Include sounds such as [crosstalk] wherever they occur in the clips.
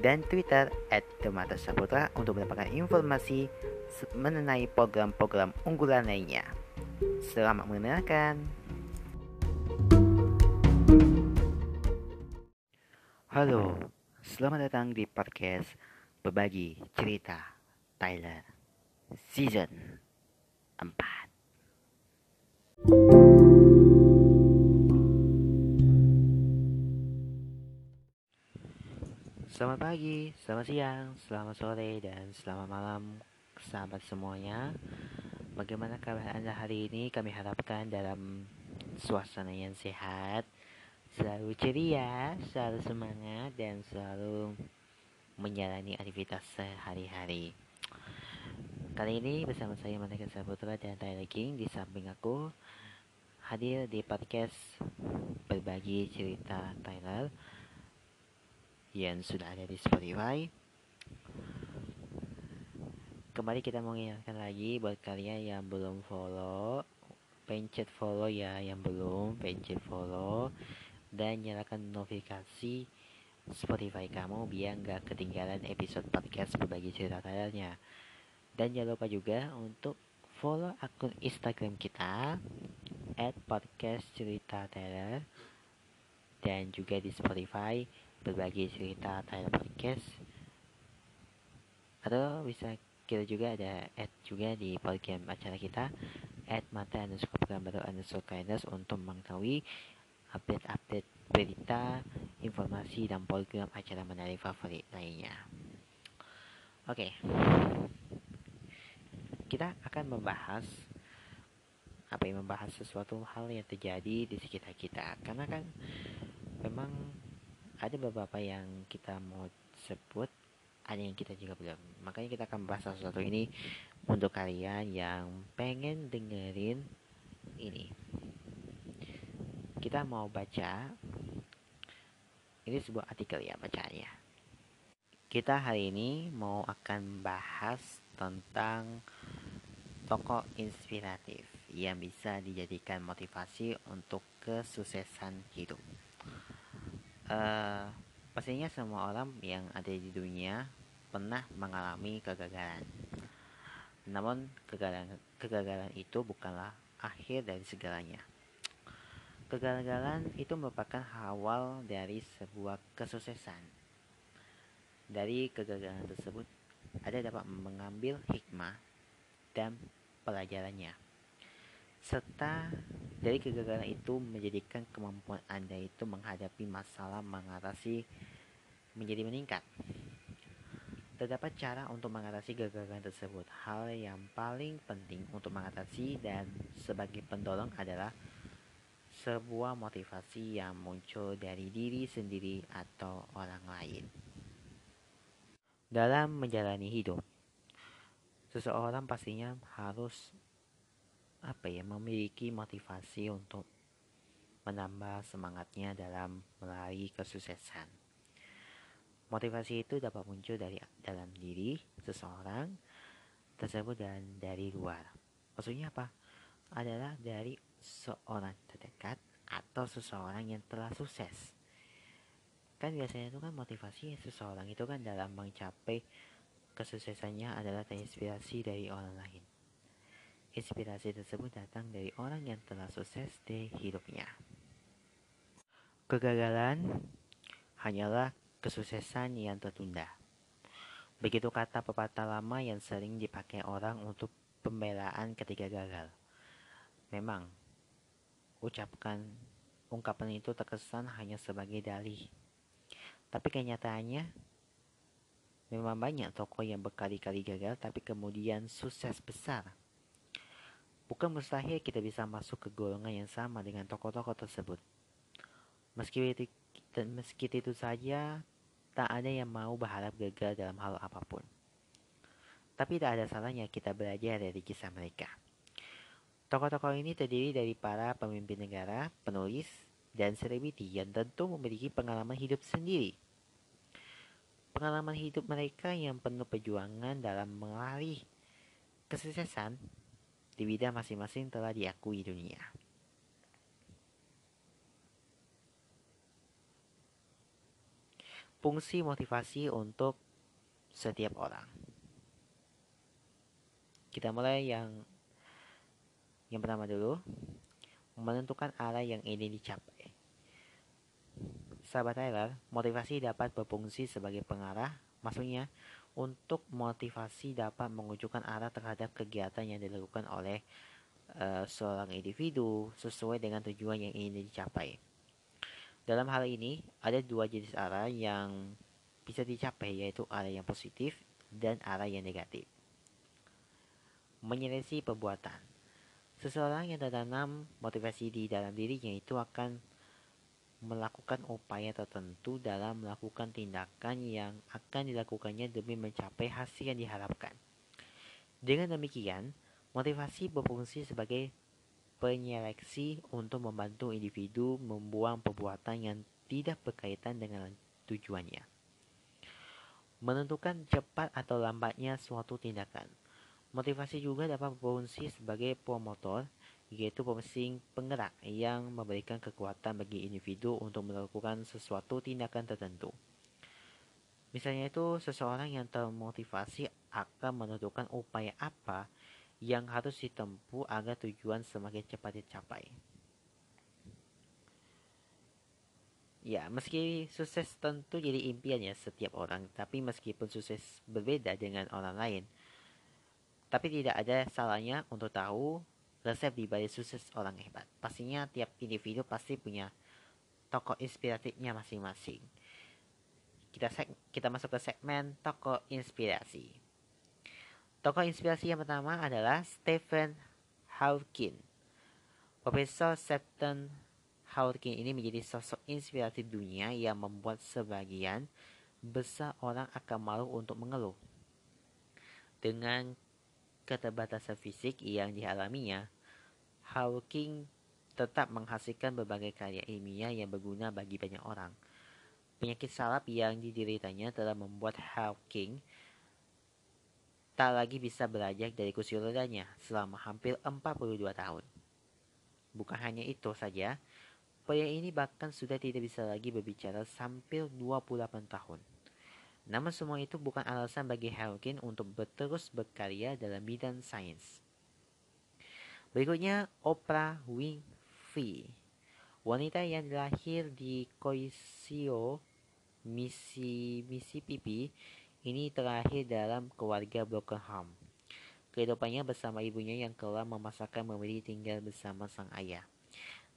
dan Twitter at Demata Saputra untuk mendapatkan informasi mengenai program-program unggulan lainnya. Selamat mendengarkan. Halo, selamat datang di podcast Berbagi Cerita Tyler Season 4. Selamat pagi, selamat siang, selamat sore, dan selamat malam sahabat semuanya. Bagaimana kabar Anda hari ini? Kami harapkan dalam suasana yang sehat Selalu ceria, selalu semangat, dan selalu menjalani aktivitas sehari-hari. Kali ini bersama saya Maneka Saputra dan Tyler King Di samping aku hadir di podcast Berbagi Cerita Tyler yang sudah ada di Spotify. Kembali kita mau ingatkan lagi buat kalian yang belum follow, pencet follow ya yang belum, pencet follow dan nyalakan notifikasi Spotify kamu biar nggak ketinggalan episode podcast berbagi cerita kaliannya. Dan jangan lupa juga untuk follow akun Instagram kita at podcast cerita dan juga di Spotify berbagi cerita Thailand Podcast atau bisa kita juga ada add juga di program acara kita add mata underscore gambar underscore kindness untuk mengetahui update-update berita, informasi dan program acara menarik favorit lainnya. Oke, okay. kita akan membahas apa yang membahas sesuatu hal yang terjadi di sekitar kita karena kan memang ada beberapa yang kita mau sebut ada yang kita juga belum. Makanya kita akan bahas satu-satu ini untuk kalian yang pengen dengerin ini. Kita mau baca ini sebuah artikel ya bacaannya. Kita hari ini mau akan bahas tentang tokoh inspiratif yang bisa dijadikan motivasi untuk kesuksesan hidup uh, pastinya semua orang yang ada di dunia pernah mengalami kegagalan. Namun kegagalan kegagalan itu bukanlah akhir dari segalanya. Kegagalan itu merupakan awal dari sebuah kesuksesan. Dari kegagalan tersebut, ada dapat mengambil hikmah dan pelajarannya serta dari kegagalan itu menjadikan kemampuan Anda itu menghadapi masalah mengatasi menjadi meningkat. Terdapat cara untuk mengatasi kegagalan tersebut. Hal yang paling penting untuk mengatasi dan sebagai pendorong adalah sebuah motivasi yang muncul dari diri sendiri atau orang lain. Dalam menjalani hidup, seseorang pastinya harus apa ya memiliki motivasi untuk menambah semangatnya dalam meraih kesuksesan. Motivasi itu dapat muncul dari dalam diri seseorang tersebut dan dari luar. Maksudnya apa? Adalah dari seorang terdekat atau seseorang yang telah sukses. Kan biasanya itu kan motivasi seseorang itu kan dalam mencapai kesuksesannya adalah terinspirasi dari orang lain. Inspirasi tersebut datang dari orang yang telah sukses di hidupnya. Kegagalan hanyalah kesuksesan yang tertunda. Begitu kata pepatah lama yang sering dipakai orang untuk pembelaan ketika gagal. Memang, ucapkan ungkapan itu terkesan hanya sebagai dalih. Tapi kenyataannya, memang banyak tokoh yang berkali-kali gagal tapi kemudian sukses besar Bukan mustahil kita bisa masuk ke golongan yang sama dengan tokoh-tokoh tersebut. Meski itu, meski itu saja, tak ada yang mau berharap gagal dalam hal apa pun. Tapi tak ada salahnya kita belajar dari kisah mereka. Tokoh-tokoh ini terdiri dari para pemimpin negara, penulis, dan selebriti yang tentu memiliki pengalaman hidup sendiri. Pengalaman hidup mereka yang penuh perjuangan dalam meraih kesuksesan di bidang masing-masing telah diakui dunia. Fungsi motivasi untuk setiap orang. Kita mulai yang yang pertama dulu, menentukan arah yang ingin dicapai. Sahabat Tyler, motivasi dapat berfungsi sebagai pengarah, maksudnya untuk motivasi dapat menunjukkan arah terhadap kegiatan yang dilakukan oleh uh, seorang individu sesuai dengan tujuan yang ingin dicapai. Dalam hal ini, ada dua jenis arah yang bisa dicapai, yaitu arah yang positif dan arah yang negatif. Menyelesaikan perbuatan. Seseorang yang tertanam motivasi di dalam dirinya itu akan melakukan upaya tertentu dalam melakukan tindakan yang akan dilakukannya demi mencapai hasil yang diharapkan. Dengan demikian, motivasi berfungsi sebagai penyeleksi untuk membantu individu membuang perbuatan yang tidak berkaitan dengan tujuannya. Menentukan cepat atau lambatnya suatu tindakan. Motivasi juga dapat berfungsi sebagai promotor, yaitu pemesin penggerak yang memberikan kekuatan bagi individu untuk melakukan sesuatu tindakan tertentu. Misalnya itu, seseorang yang termotivasi akan menentukan upaya apa yang harus ditempuh agar tujuan semakin cepat dicapai. Ya, meski sukses tentu jadi impian ya setiap orang, tapi meskipun sukses berbeda dengan orang lain, tapi tidak ada salahnya untuk tahu resep di balik sukses orang hebat. Pastinya tiap individu pasti punya tokoh inspiratifnya masing-masing. Kita kita masuk ke segmen tokoh inspirasi. Tokoh inspirasi yang pertama adalah Stephen Hawking. Profesor Stephen Hawking ini menjadi sosok inspiratif dunia yang membuat sebagian besar orang akan malu untuk mengeluh. Dengan keterbatasan fisik yang dialaminya, Hawking tetap menghasilkan berbagai karya ilmiah yang berguna bagi banyak orang. Penyakit salap yang dideritanya telah membuat Hawking tak lagi bisa belajar dari kursi rodanya selama hampir 42 tahun. Bukan hanya itu saja, pria ini bahkan sudah tidak bisa lagi berbicara sampai 28 tahun. Namun semua itu bukan alasan bagi Hawking untuk terus berkarya dalam bidang sains. Berikutnya, Oprah Winfrey. Wanita yang lahir di Coisio, Mississippi, ini terakhir dalam keluarga broken home. Kehidupannya bersama ibunya yang telah memasakkan memilih tinggal bersama sang ayah.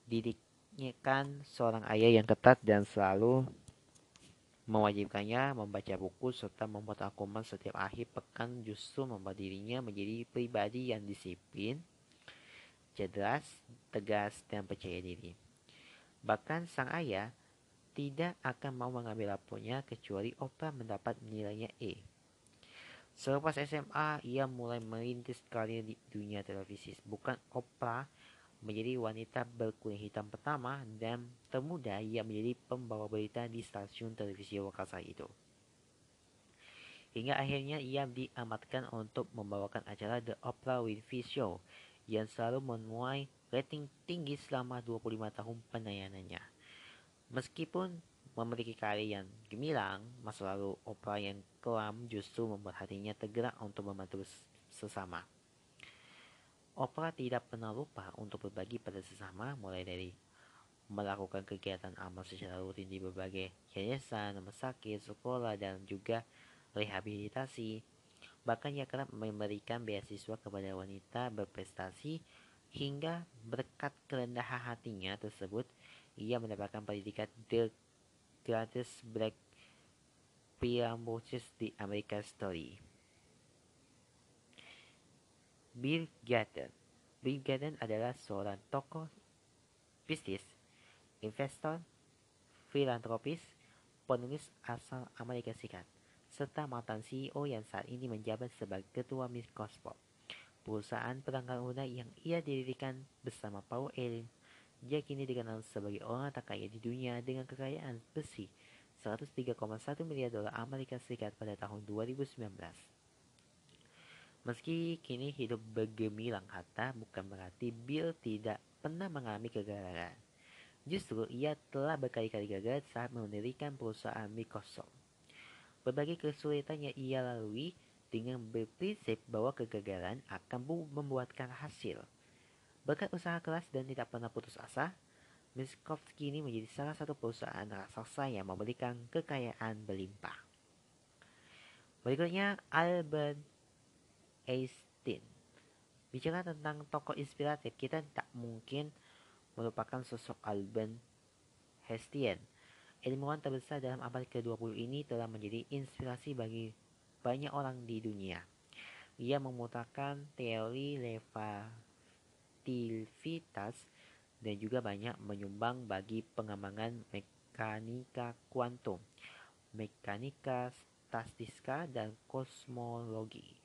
Didiknya kan seorang ayah yang ketat dan selalu mewajibkannya membaca buku serta membuat akuman setiap akhir pekan justru membuat dirinya menjadi pribadi yang disiplin, cerdas, tegas, dan percaya diri. Bahkan sang ayah tidak akan mau mengambil lapornya kecuali Oprah mendapat nilainya E. Selepas SMA, ia mulai merintis karir di dunia televisi. Bukan Oprah menjadi wanita berkulit hitam pertama dan termuda yang menjadi pembawa berita di stasiun televisi saat itu. Hingga akhirnya ia diamatkan untuk membawakan acara The Oprah Winfrey Show yang selalu menuai rating tinggi selama 25 tahun penayangannya. Meskipun memiliki karya yang gemilang, masa lalu Oprah yang kelam justru membuat hatinya tergerak untuk membantu sesama. Oprah tidak pernah lupa untuk berbagi pada sesama, mulai dari melakukan kegiatan amal secara rutin di berbagai yayasan, rumah sakit, sekolah, dan juga rehabilitasi. Bahkan ia kerap memberikan beasiswa kepada wanita berprestasi hingga berkat kerendahan hatinya tersebut ia mendapatkan pendidikan The Greatest Black Priambosis di American Story. Bill Gates Bill Gates adalah seorang tokoh bisnis, investor, filantropis, penulis asal Amerika Serikat. Serta mantan CEO yang saat ini menjabat sebagai ketua Microsoft. Perusahaan perangkat lunak yang ia dirikan bersama Paul Allen, dia kini dikenal sebagai orang terkaya di dunia dengan kekayaan bersih 103,1 miliar dolar Amerika Serikat pada tahun 2019. Meski kini hidup bergemilang harta, bukan berarti Bill tidak pernah mengalami kegagalan. Justru ia telah berkali-kali gagal saat mendirikan perusahaan Microsoft. Berbagai kesulitan yang ia lalui dengan berprinsip bahwa kegagalan akan membuatkan hasil. Berkat usaha keras dan tidak pernah putus asa, Microsoft kini menjadi salah satu perusahaan raksasa yang memberikan kekayaan berlimpah. Berikutnya, Albert Einstein. Bicara tentang tokoh inspiratif, kita tak mungkin melupakan sosok Albert Einstein. Ilmuwan terbesar dalam abad ke-20 ini telah menjadi inspirasi bagi banyak orang di dunia. Ia memutarkan teori relativitas dan juga banyak menyumbang bagi pengembangan mekanika kuantum, mekanika statistika, dan kosmologi.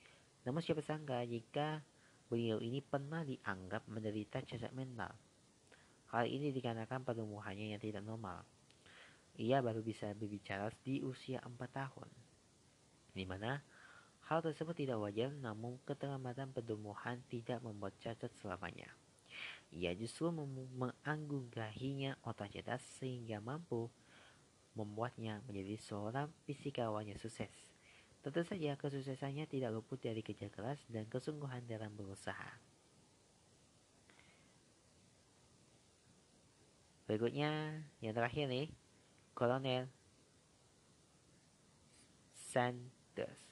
Namun siapa sangka jika beliau ini pernah dianggap menderita cacat mental. Hal ini dikarenakan pertumbuhannya yang tidak normal. Ia baru bisa berbicara di usia 4 tahun. Di mana hal tersebut tidak wajar namun keterlambatan pertumbuhan tidak membuat cacat selamanya. Ia justru menganugerahinya otak cerdas sehingga mampu membuatnya menjadi seorang fisikawan yang sukses. Tentu saja kesuksesannya tidak luput dari kerja keras dan kesungguhan dalam berusaha. Berikutnya, yang terakhir nih, Kolonel Sanders.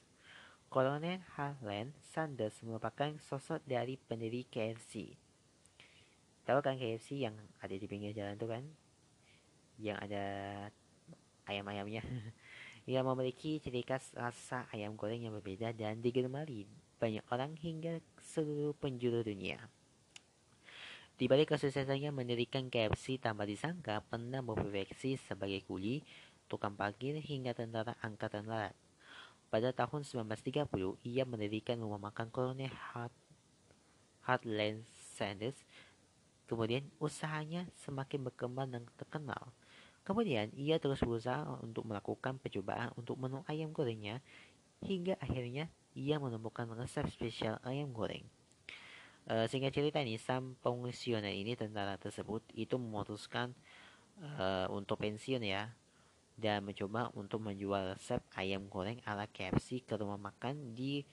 Kolonel Harlan Sanders merupakan sosok dari pendiri KFC tahu kan KFC yang ada di pinggir jalan tuh kan yang ada ayam-ayamnya [laughs] yang memiliki ciri khas rasa ayam goreng yang berbeda dan digemari banyak orang hingga seluruh penjuru dunia. Di balik kesuksesannya mendirikan KFC tanpa disangka pernah berprofesi sebagai kuli, tukang parkir hingga tentara angkatan darat. Pada tahun 1930, ia mendirikan rumah makan kolonel Hart, Heartland Sanders Kemudian usahanya semakin berkembang dan terkenal. Kemudian ia terus berusaha untuk melakukan percobaan untuk menu ayam gorengnya hingga akhirnya ia menemukan resep spesial ayam goreng. E, sehingga cerita ini, sang pengusioner ini tentara tersebut itu memutuskan e, untuk pensiun ya dan mencoba untuk menjual resep ayam goreng ala KFC ke rumah makan di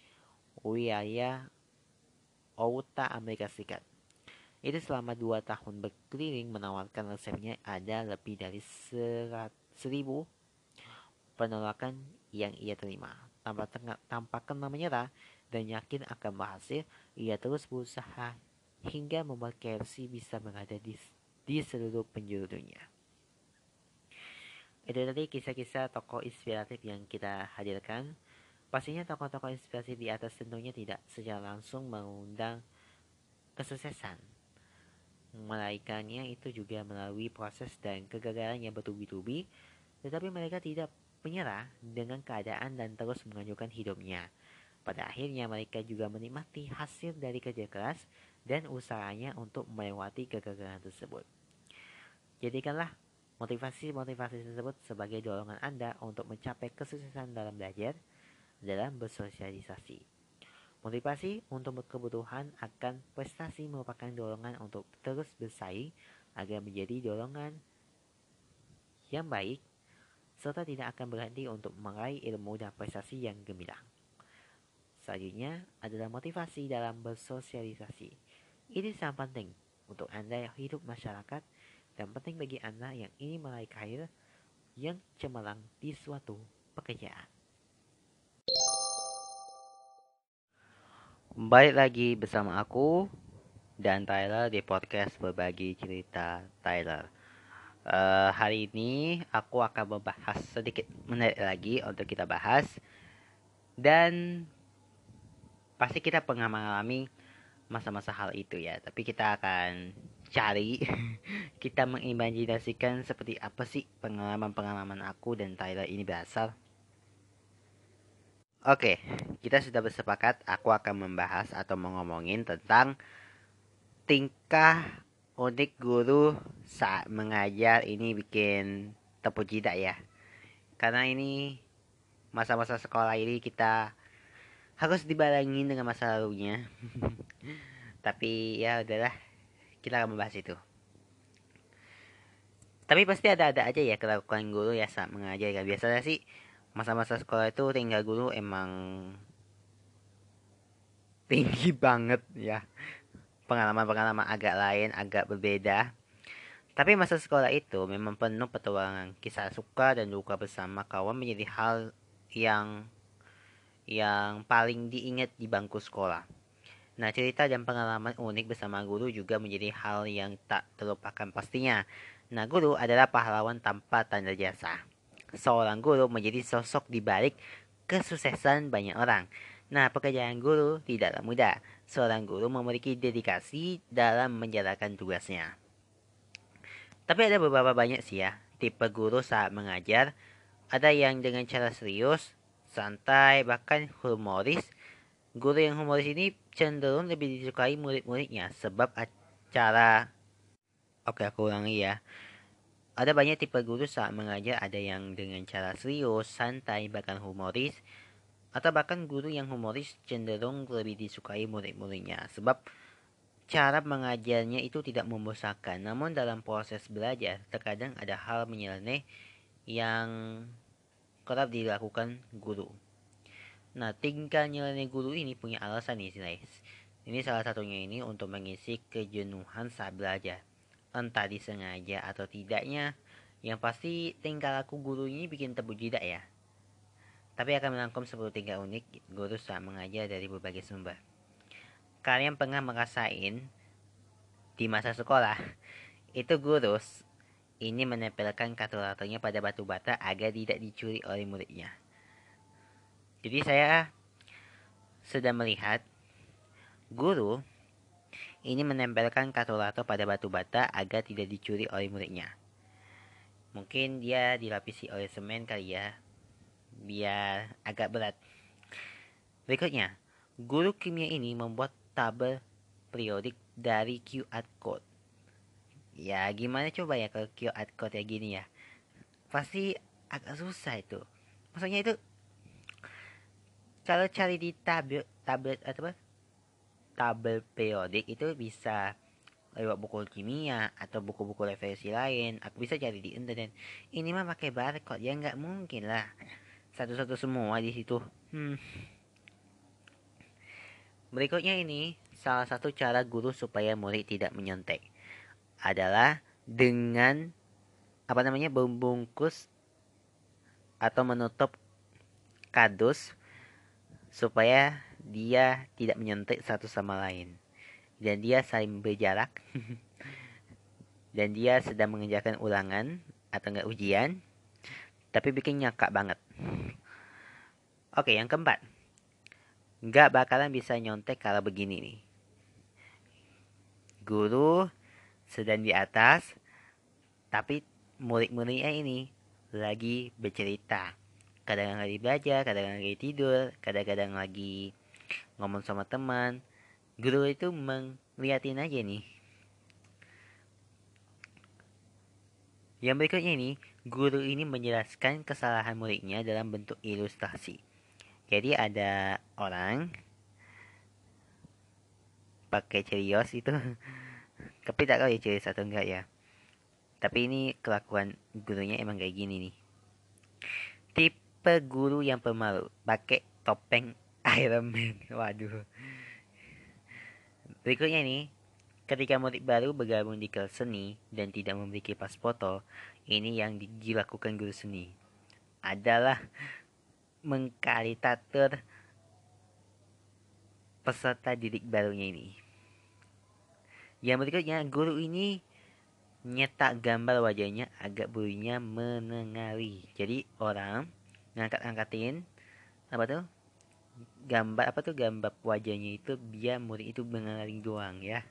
wilayah Utah Amerika Serikat. Itu selama dua tahun berkeliling menawarkan resepnya ada lebih dari serat, seribu penolakan yang ia terima. Tanpa, tanpa kena menyerah dan yakin akan berhasil, ia terus berusaha hingga membuat KFC bisa berada di, di seluruh penjuru dunia. Itu tadi kisah-kisah tokoh inspiratif yang kita hadirkan. Pastinya tokoh-tokoh inspiratif di atas tentunya tidak secara langsung mengundang kesuksesan melainkannya itu juga melalui proses dan kegagalan yang bertubi-tubi, tetapi mereka tidak menyerah dengan keadaan dan terus mengajukan hidupnya. Pada akhirnya mereka juga menikmati hasil dari kerja keras dan usahanya untuk melewati kegagalan tersebut. Jadikanlah motivasi-motivasi tersebut sebagai dorongan Anda untuk mencapai kesuksesan dalam belajar, dalam bersosialisasi. Motivasi untuk kebutuhan akan prestasi merupakan dorongan untuk terus bersaing agar menjadi dorongan yang baik serta tidak akan berhenti untuk meraih ilmu dan prestasi yang gemilang. Selanjutnya adalah motivasi dalam bersosialisasi. Ini sangat penting untuk Anda yang hidup masyarakat dan penting bagi Anda yang ingin meraih karir yang cemerlang di suatu pekerjaan. Balik lagi bersama aku dan Tyler di podcast berbagi cerita Tyler. Uh, hari ini aku akan membahas sedikit menit lagi untuk kita bahas dan pasti kita pernah mengalami masa-masa hal itu ya. Tapi kita akan cari, [laughs] kita mengimajinasikan seperti apa sih pengalaman-pengalaman aku dan Tyler ini berasal. Oke, kita sudah bersepakat. Aku akan membahas atau mengomongin tentang tingkah unik guru saat mengajar. Ini bikin terpuji tidak ya? Karena ini masa-masa sekolah ini kita harus dibalangin dengan masa lalunya. [laughs] Tapi ya udahlah, kita akan membahas itu. Tapi pasti ada-ada aja ya kelakuan guru ya saat mengajar. Ya. Biasanya sih masa-masa sekolah itu tinggal guru emang tinggi [laughs] banget ya pengalaman-pengalaman agak lain agak berbeda tapi masa sekolah itu memang penuh petualangan kisah suka dan duka bersama kawan menjadi hal yang yang paling diingat di bangku sekolah. Nah, cerita dan pengalaman unik bersama guru juga menjadi hal yang tak terlupakan pastinya. Nah, guru adalah pahlawan tanpa tanda jasa seorang guru menjadi sosok di balik kesuksesan banyak orang. Nah, pekerjaan guru tidaklah mudah. Seorang guru memiliki dedikasi dalam menjalankan tugasnya. Tapi ada beberapa banyak sih ya, tipe guru saat mengajar. Ada yang dengan cara serius, santai, bahkan humoris. Guru yang humoris ini cenderung lebih disukai murid-muridnya sebab acara Oke, aku ulangi ya. Ada banyak tipe guru saat mengajar, ada yang dengan cara serius, santai, bahkan humoris, atau bahkan guru yang humoris cenderung lebih disukai murid-muridnya. Sebab cara mengajarnya itu tidak membosankan, namun dalam proses belajar terkadang ada hal menyeleneh yang kerap dilakukan guru. Nah, tingkah nyeleneh guru ini punya alasan nih, guys. Ini salah satunya ini untuk mengisi kejenuhan saat belajar entah disengaja atau tidaknya yang pasti tingkah laku guru ini bikin terpujidak ya tapi akan merangkum 10 tingkah unik guru saat mengajar dari berbagai sumber kalian pernah merasain di masa sekolah itu guru ini menempelkan kalkulatornya pada batu bata agar tidak dicuri oleh muridnya jadi saya sedang melihat guru ini menempelkan kalkulator pada batu bata agar tidak dicuri oleh muridnya. Mungkin dia dilapisi oleh semen kali ya, biar agak berat. Berikutnya, guru kimia ini membuat tabel periodik dari QR code. Ya, gimana coba ya kalau QR code ya gini ya? Pasti agak susah itu. Maksudnya itu kalau cari di tablet tablet atau apa tabel periodik itu bisa lewat buku kimia atau buku-buku referensi lain aku bisa cari di internet ini mah pakai barcode ya nggak mungkin lah satu-satu semua di situ hmm. berikutnya ini salah satu cara guru supaya murid tidak menyontek adalah dengan apa namanya membungkus atau menutup kardus supaya dia tidak menyontek satu sama lain. Dan dia saling berjarak. [laughs] Dan dia sedang mengerjakan ulangan atau enggak ujian tapi bikin nyakak banget. Oke yang keempat. Nggak bakalan bisa nyontek kalau begini nih. Guru sedang di atas tapi murid-muridnya ini lagi bercerita. Kadang-kadang lagi belajar kadang-kadang lagi tidur kadang-kadang lagi ngomong sama teman. Guru itu melihatin aja nih. Yang berikutnya ini guru ini menjelaskan kesalahan muridnya dalam bentuk ilustrasi. Jadi ada orang pakai cerios itu [laughs] tapi tak tahu ya cerios atau enggak ya tapi ini kelakuan gurunya emang kayak gini nih tipe guru yang pemalu pakai topeng [laughs] Iron Man. Waduh. Berikutnya nih, ketika murid baru bergabung di kelas seni dan tidak memiliki pas foto, ini yang dilakukan guru seni adalah mengkarikatur peserta didik barunya ini. Yang berikutnya, guru ini nyetak gambar wajahnya agak bulunya menengari. Jadi orang ngangkat-angkatin apa tuh gambar apa tuh gambar wajahnya itu biar murid itu mengenali doang ya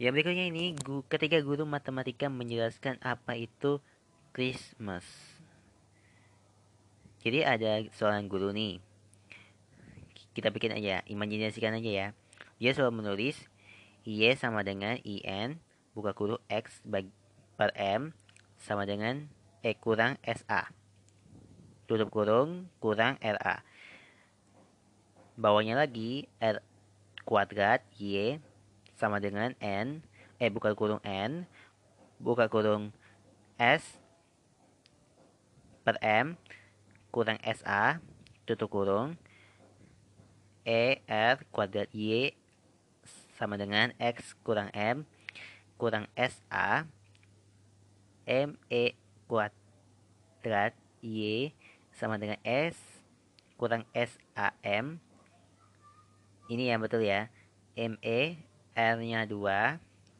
yang berikutnya ini gu, ketika guru matematika menjelaskan apa itu Christmas Jadi ada seorang guru nih. Kita bikin aja, imajinasikan aja ya. Dia selalu menulis Y sama dengan IN buka kurung X bagi, per M sama dengan E kurang SA. Tutup kurung kurang RA. Bawahnya lagi R kuadrat Y sama dengan N. Eh buka kurung N. Buka kurung S per M kurang SA. Tutup kurung. E R kuadrat Y sama dengan X kurang M kurang SA ME kuadrat Y sama dengan S kurang SAM ini yang betul ya. ME R nya 2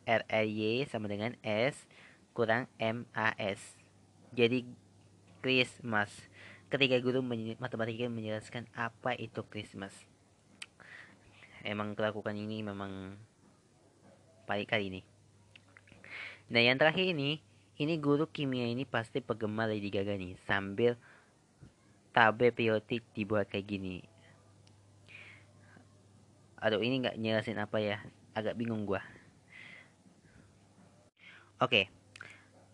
RRY sama dengan S kurang MAS jadi Christmas. Ketika guru matematika menjelaskan apa itu Christmas emang kelakukan ini memang baik kali ini Nah yang terakhir ini, ini guru kimia ini pasti penggemar Lady Gaga nih, sambil tabel periodik dibuat kayak gini. Aduh ini nggak nyelasin apa ya, agak bingung gua. Oke,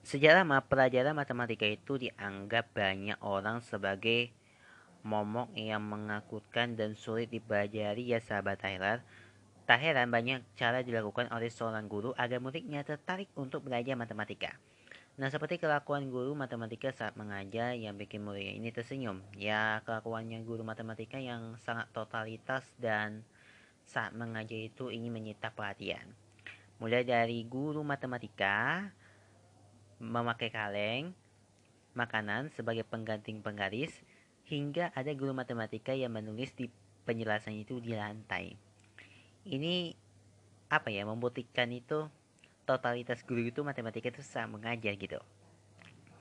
sejarah pelajaran matematika itu dianggap banyak orang sebagai momok yang mengakutkan dan sulit dipelajari ya sahabat Tyler. Tak heran banyak cara dilakukan oleh seorang guru agar muridnya tertarik untuk belajar matematika. Nah, seperti kelakuan guru matematika saat mengajar yang bikin muridnya ini tersenyum. Ya, kelakuannya guru matematika yang sangat totalitas dan saat mengajar itu ingin menyita perhatian. Mulai dari guru matematika memakai kaleng, makanan sebagai pengganti penggaris, hingga ada guru matematika yang menulis di penjelasan itu di lantai. Ini apa ya membuktikan itu totalitas guru itu matematika itu sangat mengajar gitu.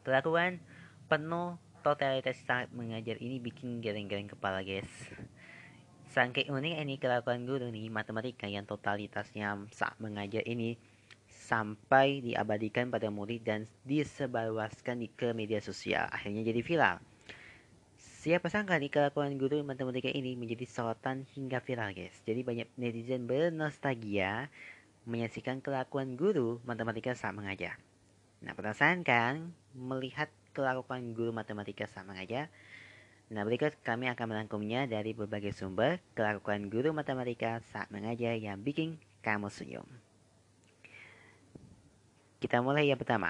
Kelakuan penuh totalitas saat mengajar ini bikin geleng-geleng kepala guys. Saking unik ini kelakuan guru nih matematika yang totalitasnya saat mengajar ini sampai diabadikan pada murid dan disebarluaskan ke media sosial. Akhirnya jadi viral Siapa sangka nih kelakuan guru matematika ini menjadi sorotan hingga viral guys. Jadi banyak netizen bernostalgia menyaksikan kelakuan guru matematika saat mengajar. Nah penasaran kan melihat kelakuan guru matematika saat mengajar? Nah berikut kami akan merangkumnya dari berbagai sumber kelakuan guru matematika saat mengajar yang bikin kamu senyum. Kita mulai yang pertama.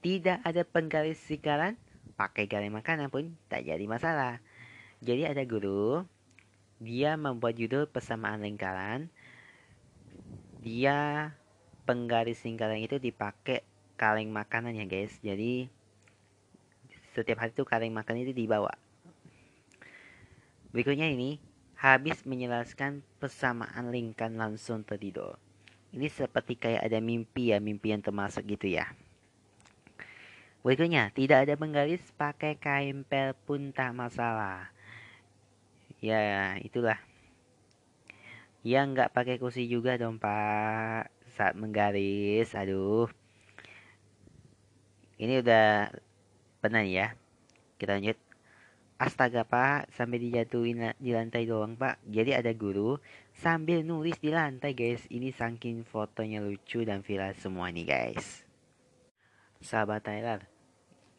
Tidak ada penggaris sikaran pakai garing makanan pun tak jadi masalah. Jadi ada guru, dia membuat judul persamaan lingkaran. Dia penggaris lingkaran itu dipakai kaleng makanan ya guys. Jadi setiap hari itu kaleng makanan itu dibawa. Berikutnya ini, habis menjelaskan persamaan lingkaran langsung tertidur. Ini seperti kayak ada mimpi ya, mimpi yang termasuk gitu ya. Berikutnya, tidak ada penggaris pakai kain pel pun tak masalah. Ya, itulah. Yang nggak pakai kursi juga dong, Pak. Saat menggaris, aduh. Ini udah pernah ya. Kita lanjut. Astaga pak, sampai dijatuhin di lantai doang pak. Jadi ada guru sambil nulis di lantai guys. Ini saking fotonya lucu dan viral semua nih guys. Sahabat Tyler,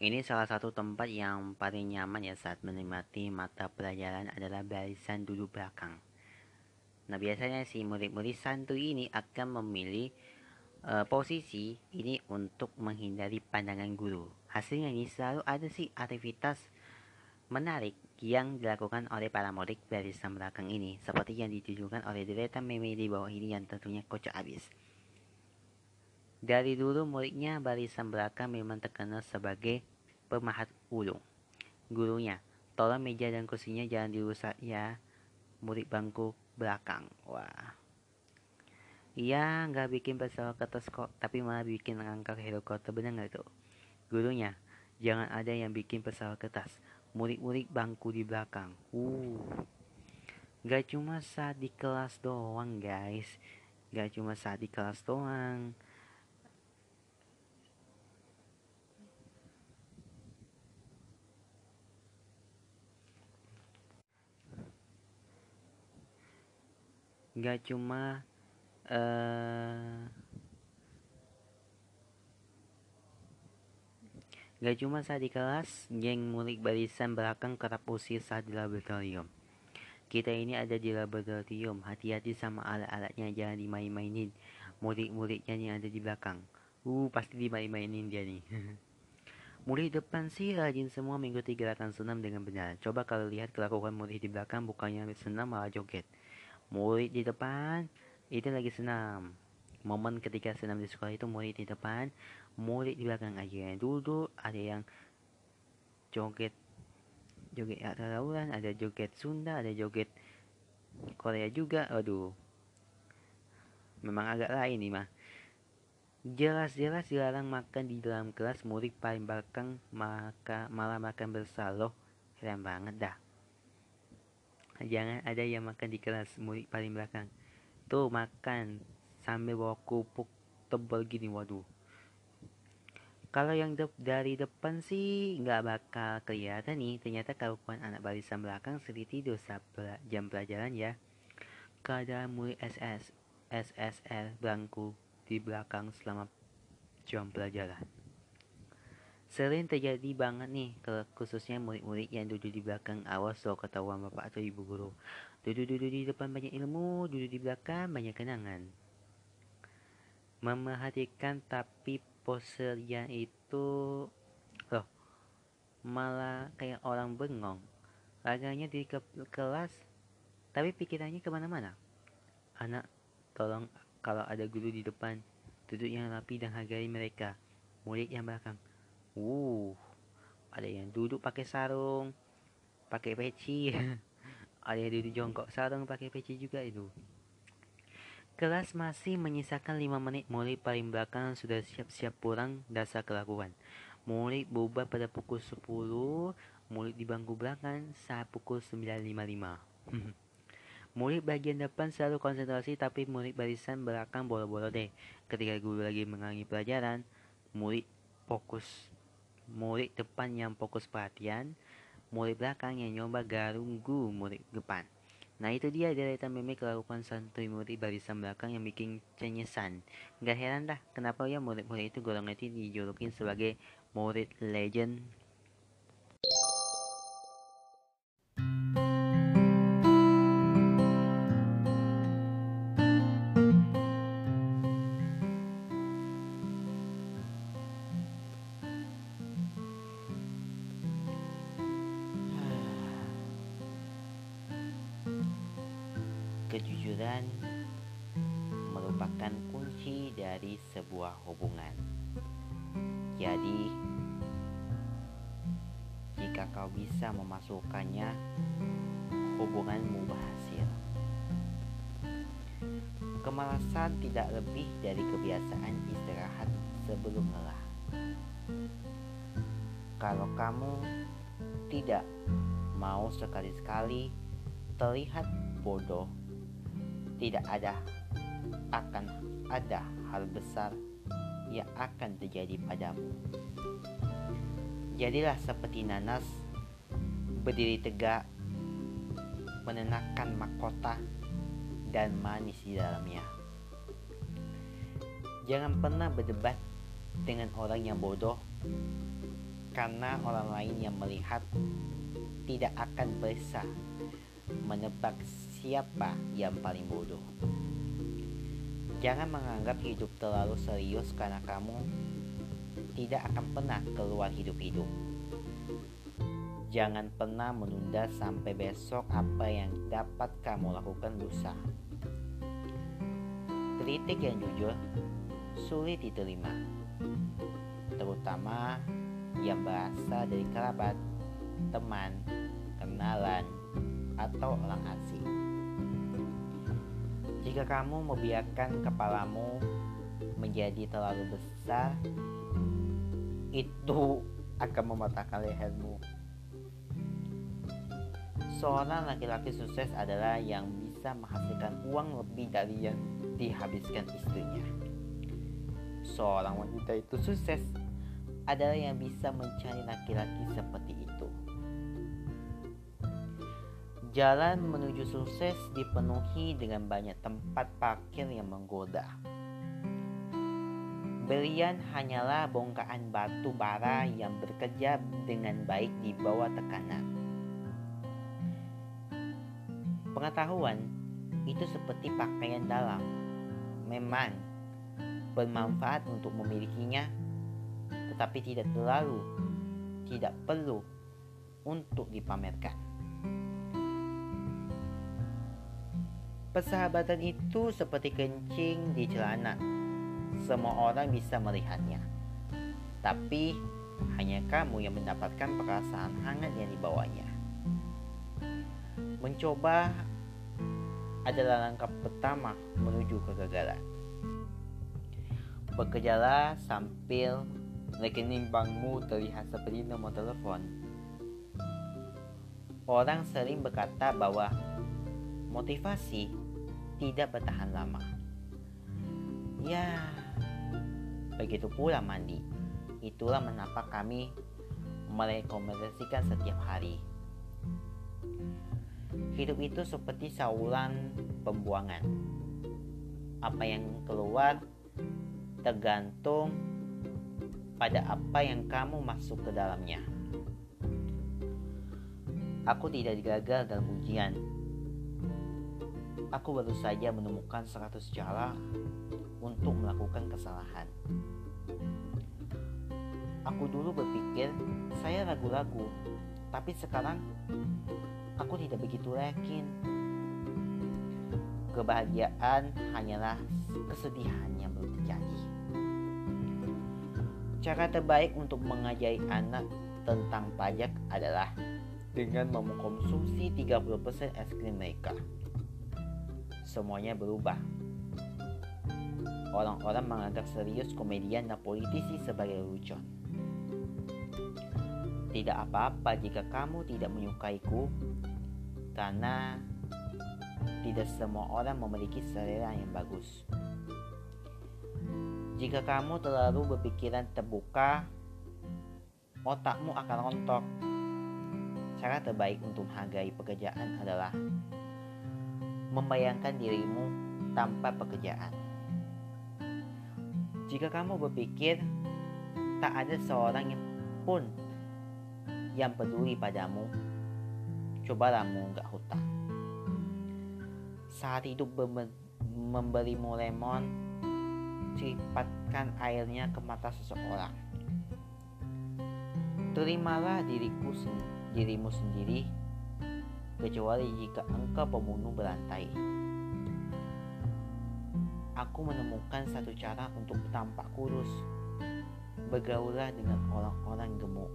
ini salah satu tempat yang paling nyaman ya saat menikmati mata pelajaran adalah barisan duduk belakang. Nah biasanya si murid-murid santuy ini akan memilih uh, posisi ini untuk menghindari pandangan guru. Hasilnya ini selalu ada sih aktivitas menarik yang dilakukan oleh para murid barisan belakang ini seperti yang ditunjukkan oleh deretan meme di bawah ini yang tentunya kocak abis. Dari dulu muridnya barisan belakang memang terkenal sebagai pemahat ulung. Gurunya, tolong meja dan kursinya jangan dirusak ya, murid bangku belakang. Wah. Iya, nggak bikin pesawat kertas kok, tapi malah bikin ngangkat helikopter benar nggak itu? Gurunya, jangan ada yang bikin pesawat kertas. Murid-murid bangku di belakang. Uh. Gak cuma saat di kelas doang guys. Gak cuma saat di kelas doang. Gak cuma uh, Gak cuma saat di kelas, geng murid barisan belakang kerap usir saat di laboratorium. Kita ini ada di laboratorium, hati-hati sama alat-alatnya, jangan dimain-mainin. Murid-muridnya yang ada di belakang. Uh, pasti dimain-mainin dia nih. [laughs] murid depan sih rajin semua mengikuti gerakan senam dengan benar. Coba kalau lihat kelakuan murid di belakang bukannya senam malah joget. Murid di depan. Itu lagi senam. Momen ketika senam di sekolah itu murid di depan, murid di belakang aja yang duduk. Ada yang joget joget tawuran ada joget Sunda ada joget Korea juga. Aduh. Memang agak lain nih mah. Jelas-jelas dilarang makan di dalam kelas. Murid paling belakang maka malah makan bersaloh. Keren banget dah jangan ada yang makan di kelas murid paling belakang. Tuh makan. Sambil bawa kupuk tebal gini waduh. Kalau yang de dari depan sih nggak bakal kelihatan nih. Ternyata kelakuan anak barisan belakang sering tidur saat jam pelajaran ya. Keadaan murid SS SSL bangku di belakang selama jam pelajaran sering terjadi banget nih khususnya murid-murid yang duduk di belakang awas so ketahuan bapak atau ibu guru. Duduk-duduk di depan banyak ilmu duduk di belakang banyak kenangan. Memerhatikan tapi posernya itu loh malah kayak orang bengong. Raganya di ke kelas tapi pikirannya ke mana-mana. Anak tolong kalau ada guru di depan duduk yang rapi dan hargai mereka. Murid yang belakang uh ada yang duduk pakai sarung pakai peci [laughs] ada yang duduk jongkok sarung pakai peci juga itu Kelas masih menyisakan 5 menit murid paling belakang sudah siap-siap pulang dasar kelakuan. Murid bubar pada pukul 10, murid di bangku belakang saat pukul 9.55. [laughs] murid bagian depan selalu konsentrasi tapi murid barisan belakang bolo-bolo deh. Ketika guru lagi mengalami pelajaran, murid fokus. Murid depan yang fokus perhatian, murid belakang yang nyoba garunggu murid depan. Nah itu dia deretan meme kelakuan santuy murid barisan belakang yang bikin cenyesan. Gak heran dah kenapa ya murid-murid itu golongan itu dijulukin sebagai murid legend bisa memasukkannya, hubunganmu berhasil. Kemalasan tidak lebih dari kebiasaan istirahat sebelum lelah. Kalau kamu tidak mau sekali-sekali terlihat bodoh tidak ada akan ada hal besar yang akan terjadi padamu. Jadilah seperti nanas, berdiri tegak, menenangkan mahkota, dan manis di dalamnya. Jangan pernah berdebat dengan orang yang bodoh, karena orang lain yang melihat tidak akan bisa menebak siapa yang paling bodoh. Jangan menganggap hidup terlalu serius karena kamu tidak akan pernah keluar hidup-hidup. Jangan pernah menunda sampai besok apa yang dapat kamu lakukan lusa. Kritik yang jujur sulit diterima, terutama yang berasal dari kerabat, teman, kenalan, atau orang asing. Jika kamu membiarkan kepalamu menjadi terlalu besar, itu akan mematahkan lehermu. Seorang laki-laki sukses adalah yang bisa menghasilkan uang lebih dari yang dihabiskan istrinya. Seorang wanita itu sukses adalah yang bisa mencari laki-laki seperti itu. Jalan menuju sukses dipenuhi dengan banyak tempat parkir yang menggoda. Berian hanyalah bongkahan batu bara yang bekerja dengan baik di bawah tekanan. Pengetahuan itu seperti pakaian dalam. Memang bermanfaat untuk memilikinya, tetapi tidak terlalu, tidak perlu untuk dipamerkan. Persahabatan itu seperti kencing di celana. Semua orang bisa melihatnya. Tapi hanya kamu yang mendapatkan perasaan hangat yang dibawanya. Mencoba adalah langkah pertama menuju kegagalan. Bekerjalah sambil rekening bankmu terlihat seperti nomor telepon. Orang sering berkata bahwa motivasi tidak bertahan lama. Ya, begitu pula mandi. Itulah mengapa kami merekomendasikan setiap hari. Hidup itu seperti saluran pembuangan. Apa yang keluar tergantung pada apa yang kamu masuk ke dalamnya. Aku tidak gagal dalam ujian, Aku baru saja menemukan 100 cara untuk melakukan kesalahan. Aku dulu berpikir saya ragu-ragu, tapi sekarang aku tidak begitu yakin. Kebahagiaan hanyalah kesedihan yang belum terjadi. Cara terbaik untuk mengajari anak tentang pajak adalah dengan mengkonsumsi 30% es krim mereka semuanya berubah. Orang-orang menganggap serius komedian dan politisi sebagai lucu. Tidak apa-apa jika kamu tidak menyukaiku, karena tidak semua orang memiliki selera yang bagus. Jika kamu terlalu berpikiran terbuka, otakmu akan rontok. Cara terbaik untuk menghargai pekerjaan adalah membayangkan dirimu tanpa pekerjaan. Jika kamu berpikir tak ada seorang yang pun yang peduli padamu, cobalah mengunggah hutang. Saat hidup memberimu lemon, ceripatkan airnya ke mata seseorang. Terimalah diriku dirimu sendiri kecuali jika engkau pembunuh berantai. Aku menemukan satu cara untuk tampak kurus. Bergaulah dengan orang-orang gemuk.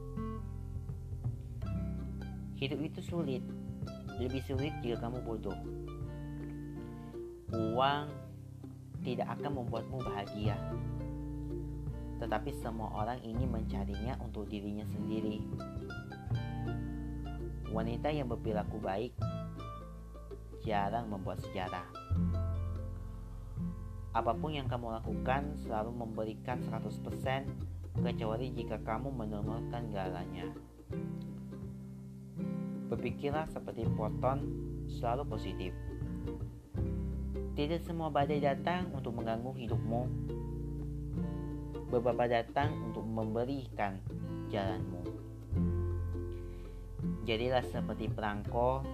Hidup itu sulit, lebih sulit jika kamu bodoh. Uang tidak akan membuatmu bahagia, tetapi semua orang ini mencarinya untuk dirinya sendiri. Wanita yang berperilaku baik jarang membuat sejarah. Apa pun yang kamu lakukan selalu memberikan 100% kecuali jika kamu meneruskan galanya. Berpikirlah seperti proton selalu positif. Tidak semua badai datang untuk mengganggu hidupmu. Beberapa datang untuk memberikan jalanmu. Jadilah seperti perangko,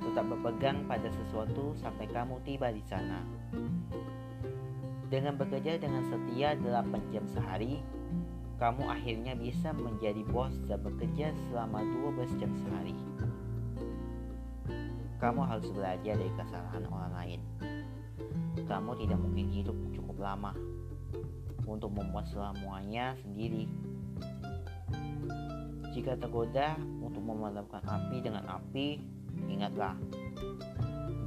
tetap berpegang pada sesuatu sampai kamu tiba di sana. Dengan bekerja dengan setia 8 jam sehari, kamu akhirnya bisa menjadi bos dan bekerja selama 12 jam sehari. Kamu harus belajar dari kesalahan orang lain. Kamu tidak mungkin hidup cukup lama untuk membuat semuanya sendiri. Jika tergoda untuk memadamkan api dengan api, ingatlah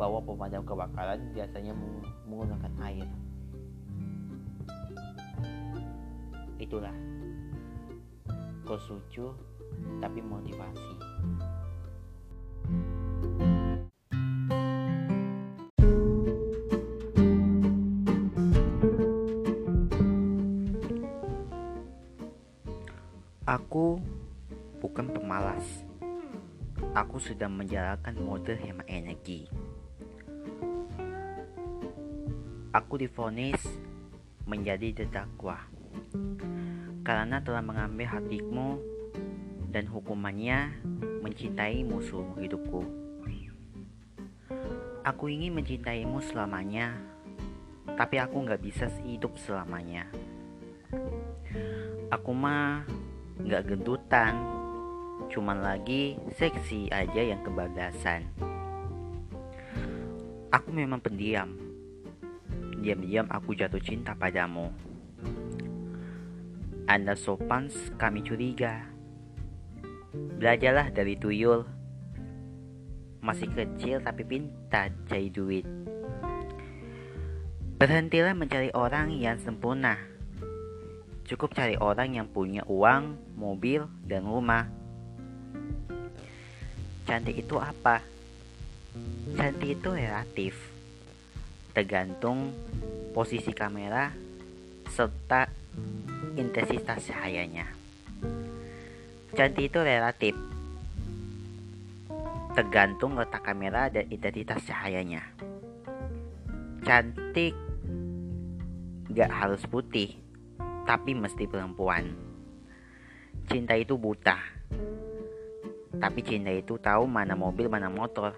bahwa pemadam kebakaran biasanya menggunakan air. Itulah kosucu tapi motivasi. Aku bukan pemalas. aku sedang menjalankan mode hemat energi. Aku difonis menjadi terdakwa karena telah mengambil hatimu dan hukumannya mencintai musuh hidupku. Aku ingin mencintaimu selamanya, tapi aku nggak bisa hidup selamanya. Aku mah nggak gendutan, cuman lagi seksi aja yang kebablasan. Aku memang pendiam. Diam-diam aku jatuh cinta padamu. Anda sopan, kami curiga. Belajarlah dari tuyul. Masih kecil tapi pintar cari duit. Berhentilah mencari orang yang sempurna. Cukup cari orang yang punya uang, mobil, dan rumah. Cantik itu apa? Cantik itu relatif. Tergantung posisi kamera serta intensitas cahayanya. Cantik itu relatif. Tergantung letak kamera dan intensitas cahayanya. Cantik gak harus putih, tapi mesti perempuan. Cinta itu buta. Tapi cinta itu tahu mana mobil, mana motor.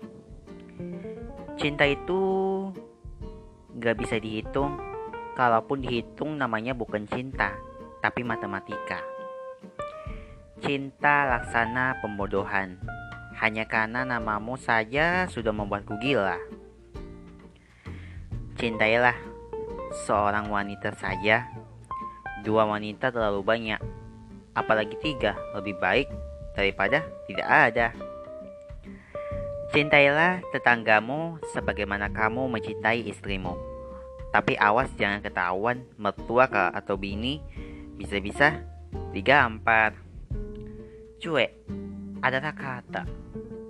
Cinta itu gak bisa dihitung. Kalaupun dihitung namanya bukan cinta, tapi matematika. Cinta laksana pembodohan. Hanya karena namamu saja sudah membuatku gila. Cintailah seorang wanita saja. Dua wanita terlalu banyak. Apalagi tiga lebih baik daripada tidak ada. Cintailah tetanggamu sebagaimana kamu mencintai istrimu. Tapi awas jangan ketahuan mertua atau bini bisa-bisa digampar. Cuek adalah kata,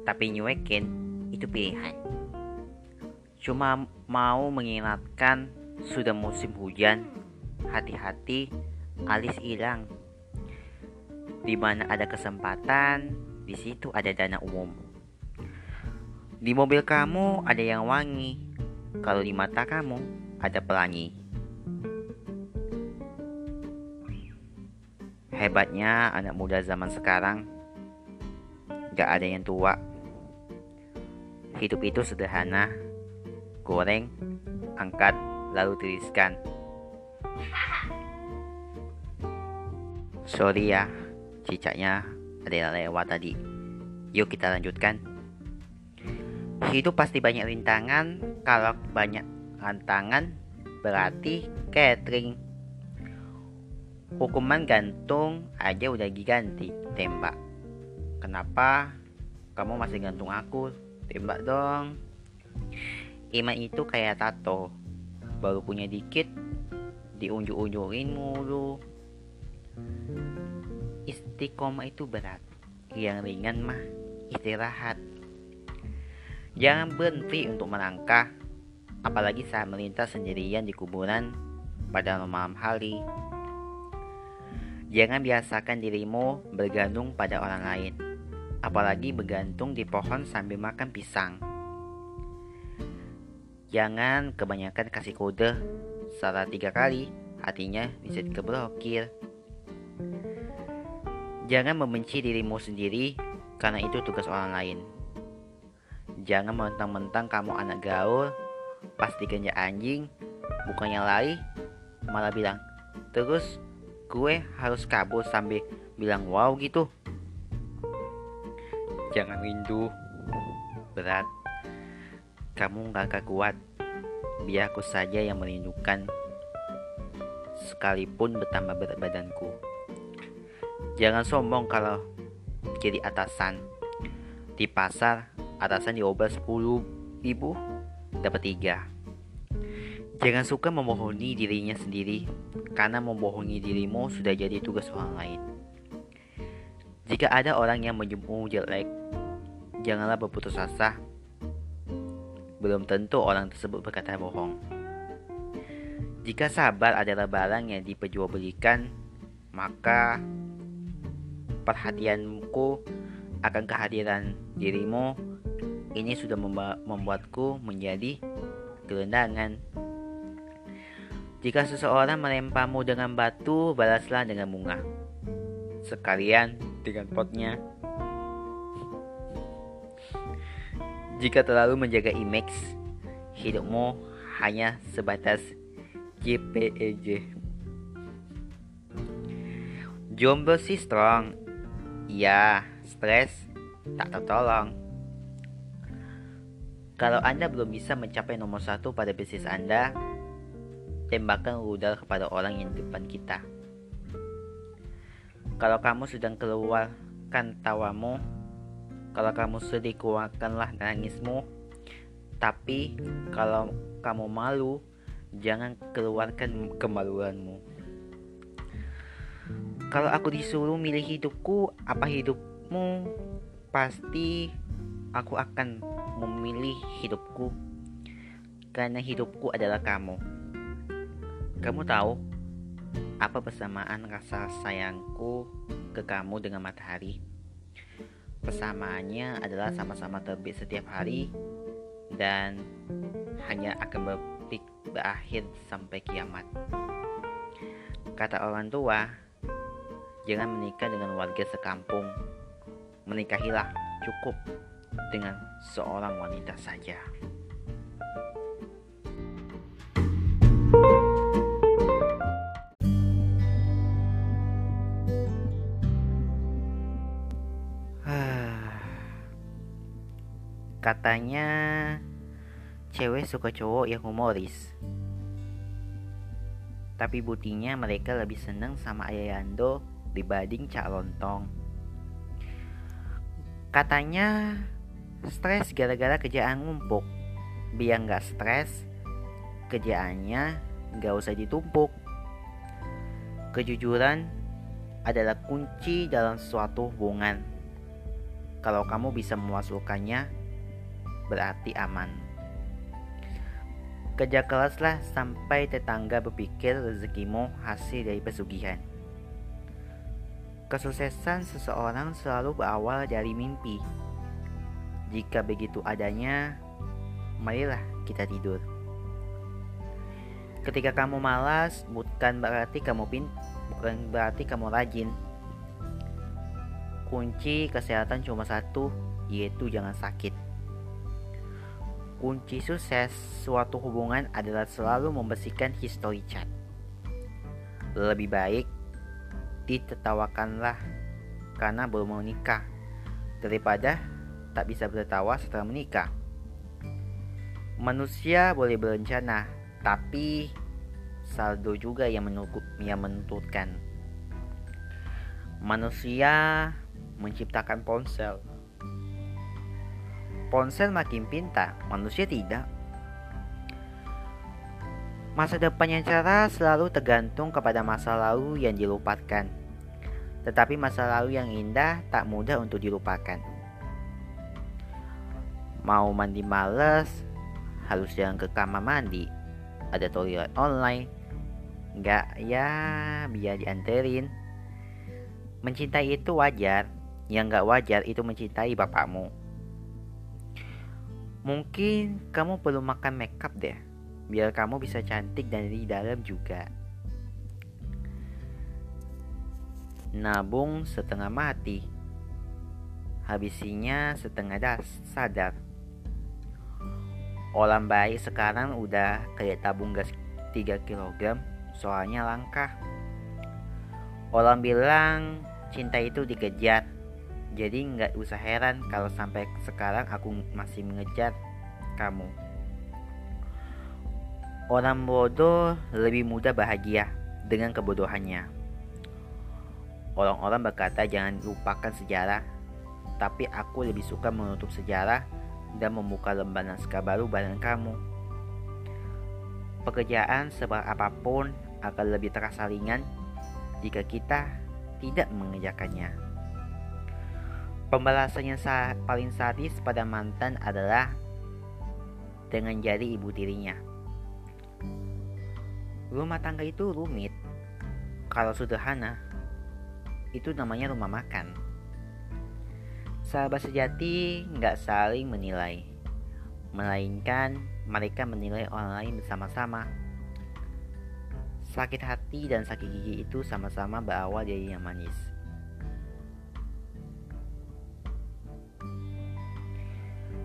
tapi nyuekin itu pilihan. Cuma mau mengingatkan sudah musim hujan, hati-hati alis hilang. Di mana ada kesempatan, di situ ada dana umum. Di mobil kamu ada yang wangi, kalau di mata kamu ada pelangi. Hebatnya anak muda zaman sekarang. Gak ada yang tua. Hidup itu sederhana. Goreng, angkat, lalu tiriskan. Sorry ya, cicaknya ada yang lewat tadi. Yuk kita lanjutkan. Hidup pasti banyak rintangan Kalau banyak rintangan berarti catering Hukuman gantung aja udah diganti tembak. Kenapa kamu masih gantung aku? Tembak dong. Iman itu kayak tato. Baru punya dikit, diunjuk-unjukin mulu. Istiqomah itu berat. Yang ringan mah istirahat. Jangan berhenti untuk melangkah, apalagi saat melintas sendirian di kuburan pada malam hari. Jangan biasakan dirimu bergantung pada orang lain, apalagi bergantung di pohon sambil makan pisang. Jangan kebanyakan kasih kode, salah tiga kali, hatinya bisa keblokir. Jangan membenci dirimu sendiri, karena itu tugas orang lain. Jangan mentang-mentang kamu anak gaul, pasti kerja anjing, bukannya lari, malah bilang, terus gue harus kabur sambil bilang wow gitu. Jangan rindu. Berat. Kamu gak kuat biar aku saja yang merindukan. Sekalipun bertambah berat badanku. Jangan sombong kalau jadi atasan. Di pasar atasan diobar 10 ribu dapat tiga Jangan suka membohongi dirinya sendiri, karena membohongi dirimu sudah jadi tugas orang lain. Jika ada orang yang menyebutmu jelek, janganlah berputus asa. Belum tentu orang tersebut berkata bohong. Jika sabar adalah barang yang diperjualbelikan, maka perhatianku akan kehadiran dirimu ini sudah membuatku menjadi gelendangan. Jika seseorang melemparmu dengan batu, balaslah dengan bunga. Sekalian dengan potnya. Jika terlalu menjaga image, hidupmu hanya sebatas JPEG. Jomblo si strong. Ya, stres tak tertolong. Kalau Anda belum bisa mencapai nomor satu pada bisnis Anda, tembakkan rudal kepada orang yang di depan kita. Kalau kamu sedang keluarkan tawamu, kalau kamu sedih keluarkanlah nangismu. Tapi kalau kamu malu, jangan keluarkan kemaluanmu. Kalau aku disuruh milih hidupku, apa hidupmu? Pasti aku akan memilih hidupku karena hidupku adalah kamu. Kamu tahu apa persamaan rasa sayangku ke kamu dengan matahari? Persamaannya adalah sama-sama terbit setiap hari dan hanya akan berakhir sampai kiamat. Kata orang tua, jangan menikah dengan warga sekampung. Menikahilah cukup dengan seorang wanita saja. Katanya cewek suka cowok yang humoris. Tapi buktinya mereka lebih seneng sama Ayando dibanding Cak Lontong. Katanya Stres gara-gara kerjaan ngumpuk. Biar nggak stres, kerjaannya nggak usah ditumpuk. Kejujuran adalah kunci dalam suatu hubungan. Kalau kamu bisa memasukkannya, berarti aman. Kerja keraslah sampai tetangga berpikir rezekimu hasil dari pesugihan. Kesuksesan seseorang selalu berawal dari mimpi. Jika begitu adanya, marilah kita tidur. Ketika kamu malas, bukan berarti kamu pin, bukan berarti kamu rajin. Kunci kesehatan cuma satu, yaitu jangan sakit. Kunci sukses suatu hubungan adalah selalu membersihkan history chat. Lebih baik ditertawakanlah karena belum menikah daripada tak bisa bertawa setelah menikah. Manusia boleh berencana, tapi saldo juga yang, yang menuntutkan. Manusia menciptakan ponsel. Ponsel makin pintar, manusia tidak. Masa depan yang cerah selalu tergantung kepada masa lalu yang dilupakan. Tetapi masa lalu yang indah tak mudah untuk dilupakan. Mau mandi males harus jalan ke kamar mandi. Ada toilet online. Nggak ya biar dianterin. Mencintai itu wajar. Yang nggak wajar itu mencintai bapakmu mungkin kamu perlu makan makeup deh biar kamu bisa cantik dan di dalam juga nabung setengah mati habisinya setengah das sadar Orang baik sekarang udah kayak tabung gas 3 kg soalnya langka. Orang bilang cinta itu dikejar. Jadi nggak usah heran kalau sampai sekarang aku masih mengejar kamu. Orang bodoh lebih mudah bahagia dengan kebodohannya. Orang-orang berkata jangan lupakan sejarah, tapi aku lebih suka menutup sejarah dan membuka lembar naskah baru bareng kamu. Pekerjaan seberat apa pun akan lebih terasa ringan jika kita tidak mengerjakannya. Pembalasan yang sa paling sadis pada mantan adalah dengan jadi ibu tirinya. Rumah tangga itu rumit. Kalau sederhana, itu namanya rumah makan. Sahabat sejati nggak saling menilai, melainkan mereka menilai orang lain bersama-sama. Sakit hati dan sakit gigi itu sama-sama berawal dari yang manis.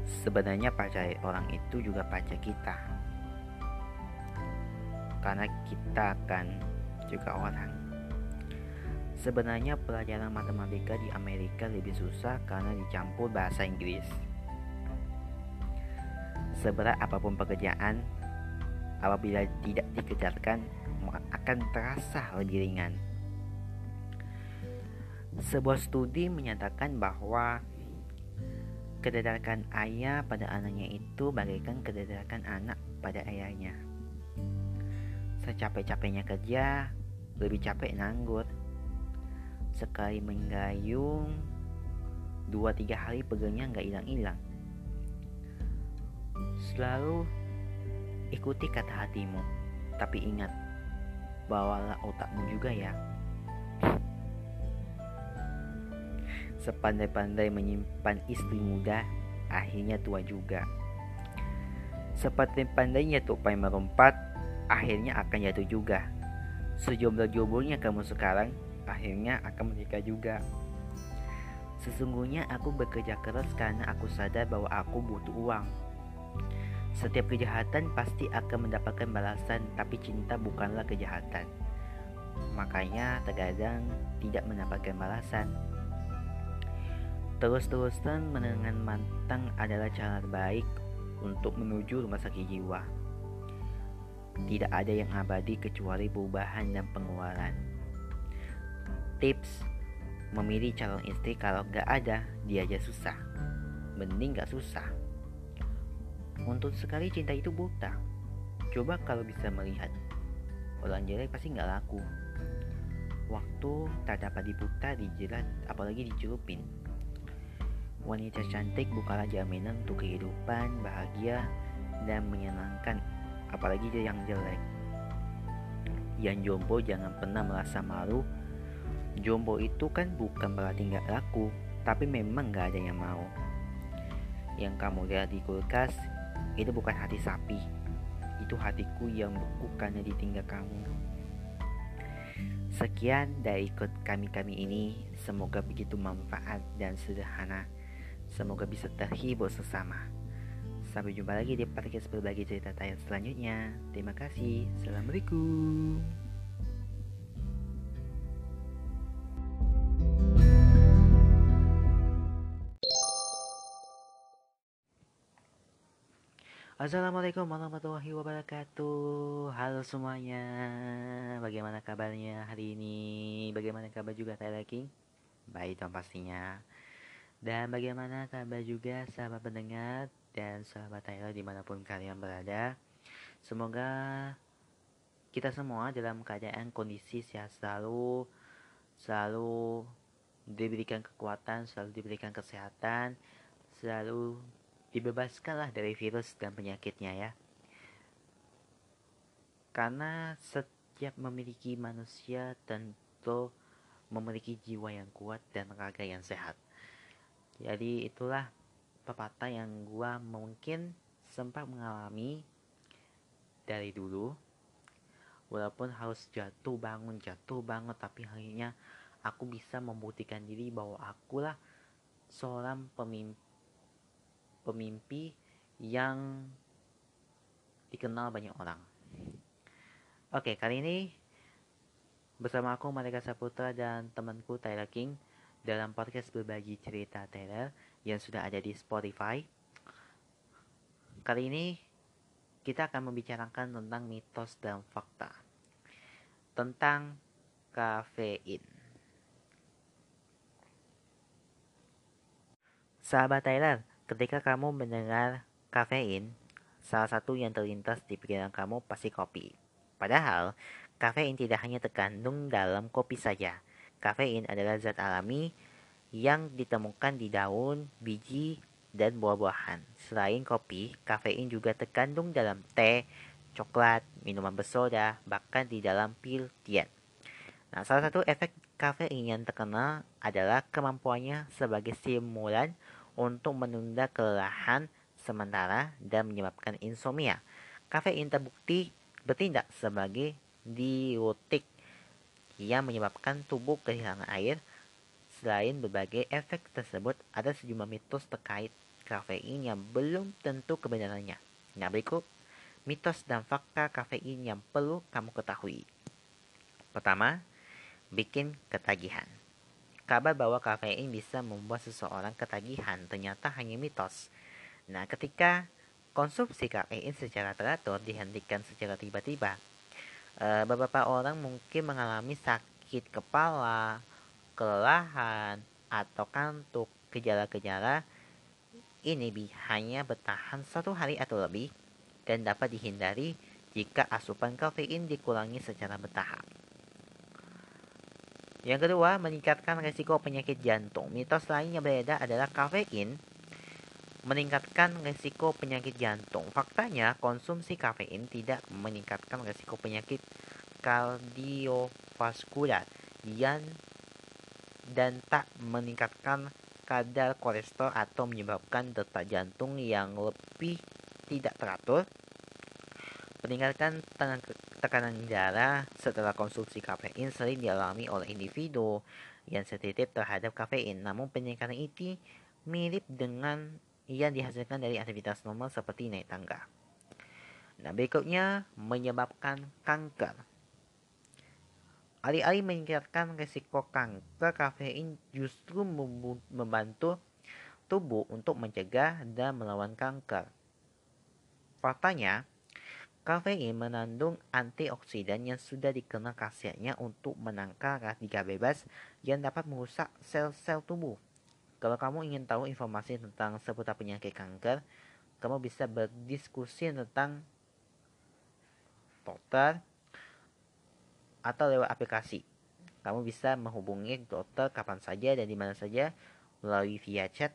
Sebenarnya pacar orang itu juga pacar kita. Karena kita akan juga orang. Sebenarnya pelajaran matematika di Amerika lebih susah karena dicampur bahasa Inggris. Seberat apa pun pekerjaan, apabila tidak dikejarkan, akan terasa lebih ringan. Sebuah studi menyatakan bahwa kedadakan ayah pada anaknya itu bagaikan kedadakan anak pada ayahnya. Secapek-capeknya kerja, lebih capek nanggur. Sekali menggayung, dua tiga hari pegelnya nggak hilang-hilang. Selalu ikuti kata hatimu, tapi ingat, bawalah otakmu juga ya. Sepandai-pandai menyimpan istri muda, akhirnya tua juga. Seperti pandainya tupai merompat, akhirnya akan jatuh juga. Sejomblo-jomblnya kamu sekarang, akhirnya akan menikah juga. Sesungguhnya aku bekerja keras karena aku sadar bahwa aku butuh uang. Setiap kejahatan pasti akan mendapatkan balasan, tapi cinta bukanlah kejahatan. Makanya terkadang tidak mendapatkan balasan. Terus-terusan menengan mantan adalah cara terbaik untuk menuju rumah sakit jiwa. Tidak ada yang abadi kecuali perubahan dan pengeluaran. Tips Memilih calon istri kalau nggak ada, dia aja susah. Mending nggak susah. Untuk sekali cinta itu buta. Coba kalau bisa melihat. Orang jelek pasti nggak laku. Waktu tak dapat diputar, dijerat, apalagi dicelupin. Wanita cantik bukanlah jaminan untuk kehidupan bahagia dan menyenangkan, apalagi yang jelek. Yang jombo jangan pernah merasa malu. Jombo itu kan bukan berarti nggak laku, tapi memang nggak ada yang mau. Yang kamu lihat di kulkas itu bukan hati sapi, itu hatiku yang beku karena ditinggal kamu. Sekian dari ikut kami-kami ini, semoga begitu manfaat dan sederhana. Semoga bisa terhibur sesama. Sampai jumpa lagi di podcast berbagi cerita tayang selanjutnya. Terima kasih. Assalamualaikum. Assalamualaikum warahmatullahi wabarakatuh Halo semuanya Bagaimana kabarnya hari ini Bagaimana kabar juga Tyler King Baik dong pastinya Dan bagaimana kabar juga sahabat pendengar Dan sahabat Tyler di mana pun kalian berada Semoga kita semua dalam keadaan kondisi sehat selalu Selalu diberikan kekuatan, selalu diberikan kesehatan Selalu dibebaskanlah dari virus dan penyakitnya ya. Karena setiap memiliki manusia tentu memiliki jiwa yang kuat dan raga yang sehat. Jadi itulah pepatah yang gua mungkin sempat mengalami dari dulu. Walaupun harus jatuh bangun, jatuh bangun, tapi akhirnya aku bisa membuktikan diri bahwa akulah seorang pemimpin pemimpi yang dikenal banyak orang. Oke, kali ini bersama aku Malika Saputra dan temanku Tyler King dalam podcast berbagi cerita Tyler yang sudah ada di Spotify. Kali ini kita akan membicarakan tentang mitos dan fakta tentang kafein. Sahabat Tyler, Ketika kamu mendengar kafein, salah satu yang terlintas di pikiran kamu pasti kopi. Padahal, kafein tidak hanya terkandung dalam kopi saja. Kafein adalah zat alami yang ditemukan di daun, biji, dan buah-buahan. Selain kopi, kafein juga terkandung dalam teh, coklat, minuman bersoda, bahkan di dalam pil tian. Nah, salah satu efek kafein yang terkenal adalah kemampuannya sebagai stimulan untuk menunda kelelahan sementara dan menyebabkan insomnia. Kafein terbukti bertindak sebagai diuretik yang menyebabkan tubuh kehilangan air. Selain berbagai efek tersebut, ada sejumlah mitos terkait kafein yang belum tentu kebenarannya. Nah, berikut mitos dan fakta kafein yang perlu kamu ketahui. Pertama, bikin ketagihan. Kabar bahwa kafein bisa membuat seseorang ketagihan ternyata hanya mitos. Nah, ketika konsumsi kafein secara teratur dihentikan secara tiba-tiba, eh, beberapa orang mungkin mengalami sakit kepala, kelelahan, atau kantuk. Gejala-gejala ini hanya bertahan satu hari atau lebih dan dapat dihindari jika asupan kafein dikurangi secara bertahap. Yang kedua, meningkatkan resiko penyakit jantung. Mitos lain yang beredar adalah kafein meningkatkan resiko penyakit jantung. Faktanya, konsumsi kafein tidak meningkatkan resiko penyakit kardiovaskular yang dan tak meningkatkan kadar kolesterol atau menyebabkan detak jantung yang lebih tidak teratur Peningkatan tekanan darah setelah konsumsi kafein sering dialami oleh individu yang sensitif terhadap kafein. Namun peningkatan itu mirip dengan yang dihasilkan dari aktivitas normal seperti naik tangga. Nah, berikutnya menyebabkan kanker. Alih-alih meningkatkan risiko kanker, kafein justru membantu tubuh untuk mencegah dan melawan kanker. Faktanya, Kafein mengandung antioksidan yang sudah dikenal khasiatnya untuk menangkal radikal bebas yang dapat merusak sel-sel tubuh. Kalau kamu ingin tahu informasi tentang seputar penyakit kanker, kamu bisa berdiskusi tentang dokter atau lewat aplikasi. Kamu bisa menghubungi dokter kapan saja dan di mana saja melalui via chat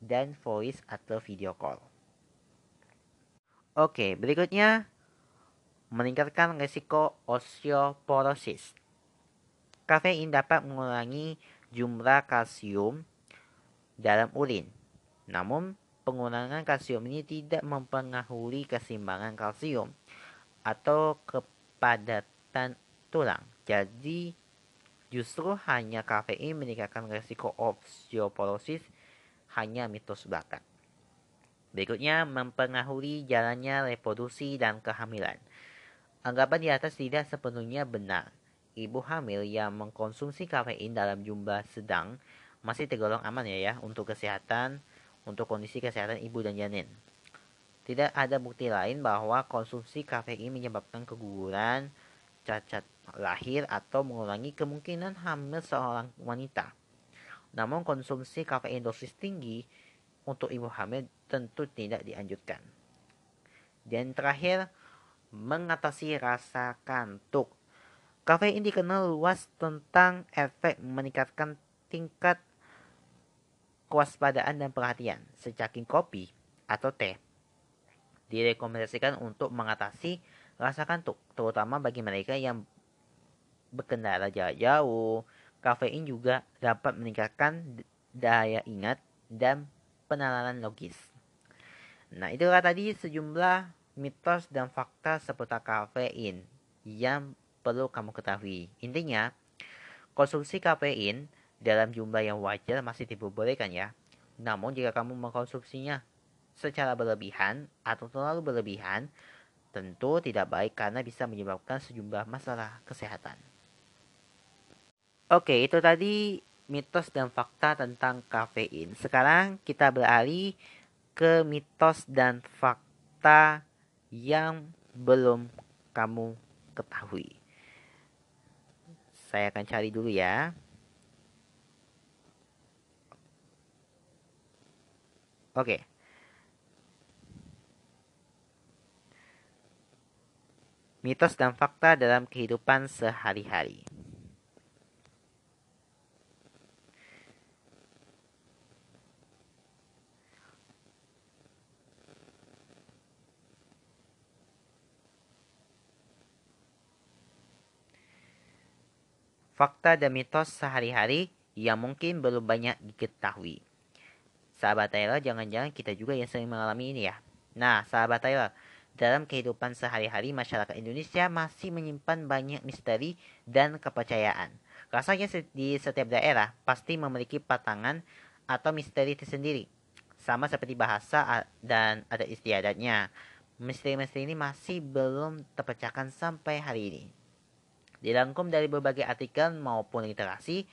dan voice atau video call. Oke, berikutnya meningkatkan risiko osteoporosis. Kafein dapat mengurangi jumlah kalsium dalam urin. Namun, pengurangan kalsium ini tidak mempengaruhi keseimbangan kalsium atau kepadatan tulang. Jadi, justru hanya kafein meningkatkan risiko osteoporosis hanya mitos belaka. Berikutnya, mempengaruhi jalannya reproduksi dan kehamilan. Anggapan di atas tidak sepenuhnya benar. Ibu hamil yang mengkonsumsi kafein dalam jumlah sedang masih tergolong aman ya ya untuk kesehatan, untuk kondisi kesehatan ibu dan janin. Tidak ada bukti lain bahwa konsumsi kafein menyebabkan keguguran, cacat lahir atau mengurangi kemungkinan hamil seorang wanita. Namun konsumsi kafein dosis tinggi untuk ibu hamil tentu tidak dianjurkan. Dan terakhir, mengatasi rasa kantuk. Kafein dikenal luas tentang efek meningkatkan tingkat kewaspadaan dan perhatian. Secaking kopi atau teh direkomendasikan untuk mengatasi rasa kantuk, terutama bagi mereka yang berkendara jarak jauh. Kafein juga dapat meningkatkan daya ingat dan penalaran logis. Nah, itulah tadi sejumlah mitos dan fakta seputar kafein yang perlu kamu ketahui. Intinya, konsumsi kafein dalam jumlah yang wajar masih diperbolehkan ya. Namun jika kamu mengkonsumsinya secara berlebihan atau terlalu berlebihan, tentu tidak baik karena bisa menyebabkan sejumlah masalah kesehatan. Oke, itu tadi mitos dan fakta tentang kafein. Sekarang kita beralih ke mitos dan fakta yang belum kamu ketahui. Saya akan cari dulu ya. Oke. Mitos dan fakta dalam kehidupan sehari-hari. fakta dan mitos sehari-hari yang mungkin belum banyak diketahui. Sahabat Tyler, jangan-jangan kita juga yang sering mengalami ini ya. Nah, sahabat Tyler, dalam kehidupan sehari-hari masyarakat Indonesia masih menyimpan banyak misteri dan kepercayaan. Rasanya di setiap daerah pasti memiliki patangan atau misteri tersendiri. Sama seperti bahasa dan adat istiadatnya. Misteri-misteri ini masih belum terpecahkan sampai hari ini. Dirangkum dari berbagai artikel maupun literasi,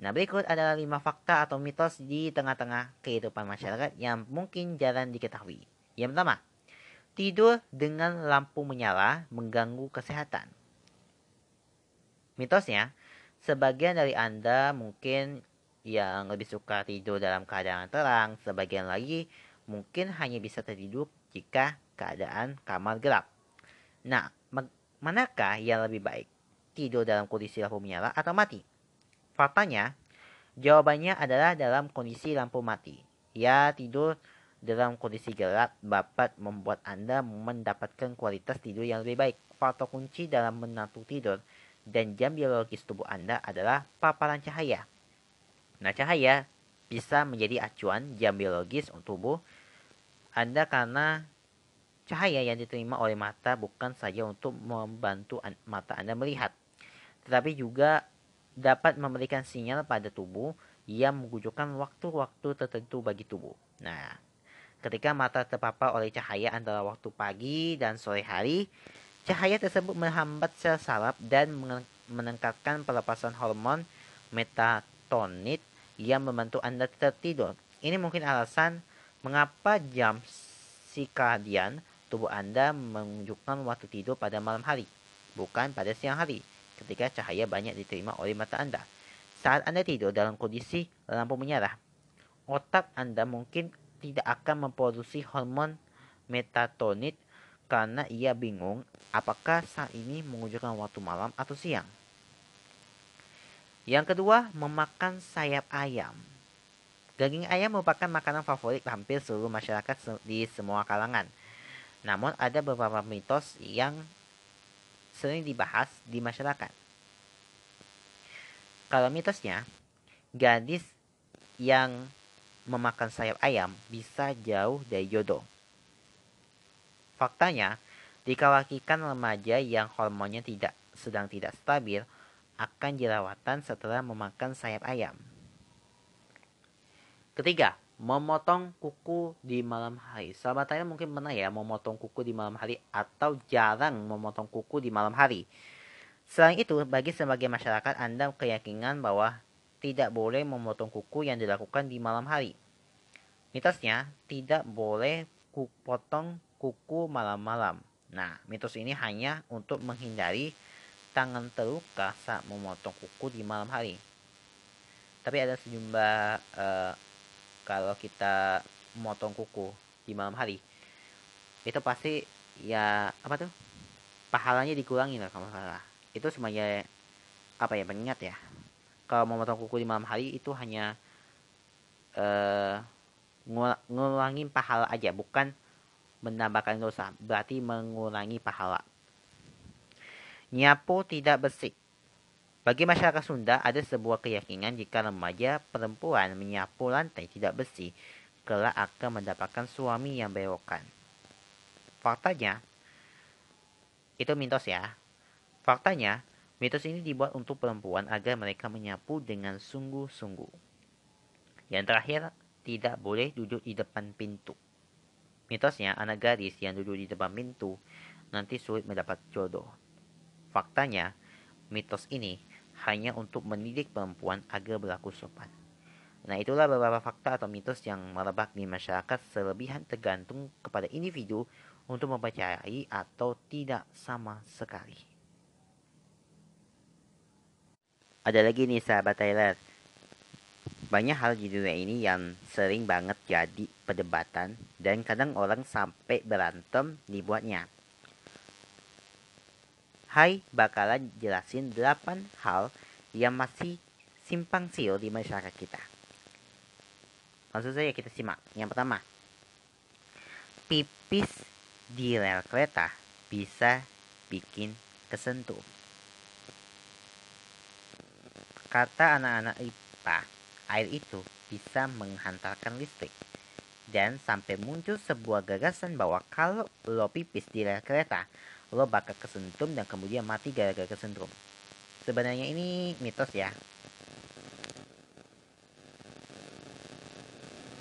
nah berikut adalah lima fakta atau mitos di tengah-tengah kehidupan masyarakat yang mungkin jarang diketahui. Yang pertama, tidur dengan lampu menyala mengganggu kesehatan. Mitosnya, sebagian dari Anda mungkin yang lebih suka tidur dalam keadaan terang, sebagian lagi mungkin hanya bisa tertidur jika keadaan kamar gelap. Nah, manakah yang lebih baik? Tidur dalam kondisi lampu menyala atau mati? Faktanya, jawabannya adalah dalam kondisi lampu mati. Ya, tidur dalam kondisi gelap dapat membuat Anda mendapatkan kualitas tidur yang lebih baik. Faktor kunci dalam menentu tidur dan jam biologis tubuh Anda adalah paparan cahaya. Nah, cahaya bisa menjadi acuan jam biologis untuk tubuh Anda karena cahaya yang diterima oleh mata bukan saja untuk membantu mata Anda melihat, tetapi juga dapat memberikan sinyal pada tubuh yang mengujukan waktu-waktu tertentu bagi tubuh. Nah, ketika mata terpapar oleh cahaya antara waktu pagi dan sore hari, cahaya tersebut menghambat sel saraf dan meningkatkan pelepasan hormon metatonit yang membantu Anda tertidur. Ini mungkin alasan mengapa jam sikadian tubuh Anda menunjukkan waktu tidur pada malam hari, bukan pada siang hari, ketika cahaya banyak diterima oleh mata Anda. Saat Anda tidur dalam kondisi lampu menyala, otak Anda mungkin tidak akan memproduksi hormon metatonit karena ia bingung apakah saat ini menunjukkan waktu malam atau siang. Yang kedua, memakan sayap ayam. Daging ayam merupakan makanan favorit hampir seluruh masyarakat di semua kalangan. Namun ada beberapa mitos yang sering dibahas di masyarakat. Kalau mitosnya, gadis yang memakan sayap ayam bisa jauh dari jodoh. Faktanya, dikhawatirkan remaja yang hormonnya tidak sedang tidak stabil akan jerawatan setelah memakan sayap ayam. Ketiga, memotong kuku di malam hari. Sahabat saya mungkin pernah ya memotong kuku di malam hari atau jarang memotong kuku di malam hari. Selain itu, bagi sebagian masyarakat Anda keyakinan bahwa tidak boleh memotong kuku yang dilakukan di malam hari. Mitosnya, tidak boleh potong kuku malam-malam. Nah, mitos ini hanya untuk menghindari tangan terluka saat memotong kuku di malam hari. Tapi ada sejumlah uh, kalau kita memotong kuku di malam hari, itu pasti ya apa tuh pahalanya dikurangi lah kalau salah. Itu semuanya apa ya pengingat ya. Kalau memotong kuku di malam hari itu hanya uh, ngulangin pahala aja, bukan menambahkan dosa. Berarti mengurangi pahala. Nyapu tidak bersih. Bagi masyarakat Sunda ada sebuah keyakinan jika remaja perempuan menyapu lantai tidak bersih, kelak akan mendapatkan suami yang bewokan. Faktanya, itu mitos ya. Faktanya, mitos ini dibuat untuk perempuan agar mereka menyapu dengan sungguh-sungguh. Yang terakhir, tidak boleh duduk di depan pintu. Mitosnya, anak gadis yang duduk di depan pintu nanti sulit mendapat jodoh. Faktanya, mitos ini hanya untuk mendidik perempuan agar berlaku sopan. Nah, itulah beberapa fakta atau mitos yang merebak di masyarakat selebihan tergantung kepada individu untuk mempercayai atau tidak sama sekali. Ada lagi nih sahabat Tyler. Banyak hal di dunia ini yang sering banget jadi perdebatan dan kadang orang sampai berantem dibuatnya. Hai bakalan jelasin 8 hal yang masih simpang siur di masyarakat kita. Langsung saja kita simak. Yang pertama, pipis di rel kereta bisa bikin kesentuh. Kata anak-anak IPA, air itu bisa menghantarkan listrik. Dan sampai muncul sebuah gagasan bahwa kalau lo pipis di rel kereta, lo bakal kesentum dan kemudian mati gara-gara kesentum. Sebenarnya ini mitos ya.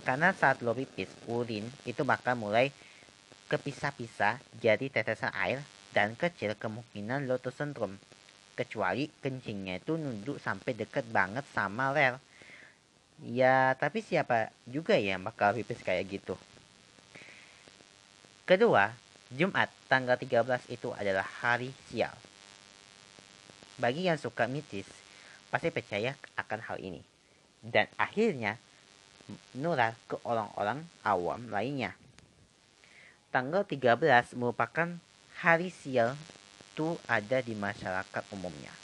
Karena saat lo pipis, urin itu bakal mulai kepisah-pisah jadi tetesan air dan kecil kemungkinan lo tersentrum. Kecuali kencingnya itu nunduk sampai deket banget sama rel. Ya, tapi siapa juga ya bakal pipis kayak gitu. Kedua, Jumat tanggal 13 itu adalah hari sial. Bagi yang suka mitis, pasti percaya akan hal ini. Dan akhirnya menular ke orang-orang awam lainnya. Tanggal 13 merupakan hari sial itu ada di masyarakat umumnya.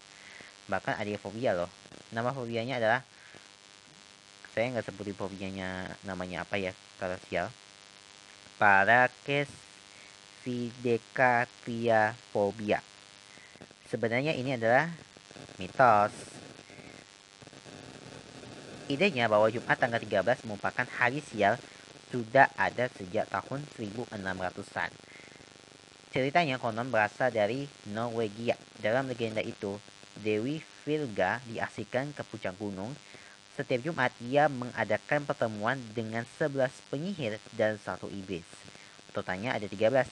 Bahkan ada fobia loh. Nama fobianya adalah saya nggak sebutin fobianya namanya apa ya kalau sial. Parakes fobia. Sebenarnya ini adalah mitos. Idenya bahwa Jumat tanggal 13 merupakan hari sial sudah ada sejak tahun 1600-an. Ceritanya konon berasal dari Norwegia. Dalam legenda itu, Dewi Virga diasingkan ke puncak gunung. Setiap Jumat, ia mengadakan pertemuan dengan 11 penyihir dan satu iblis. Totalnya ada 13.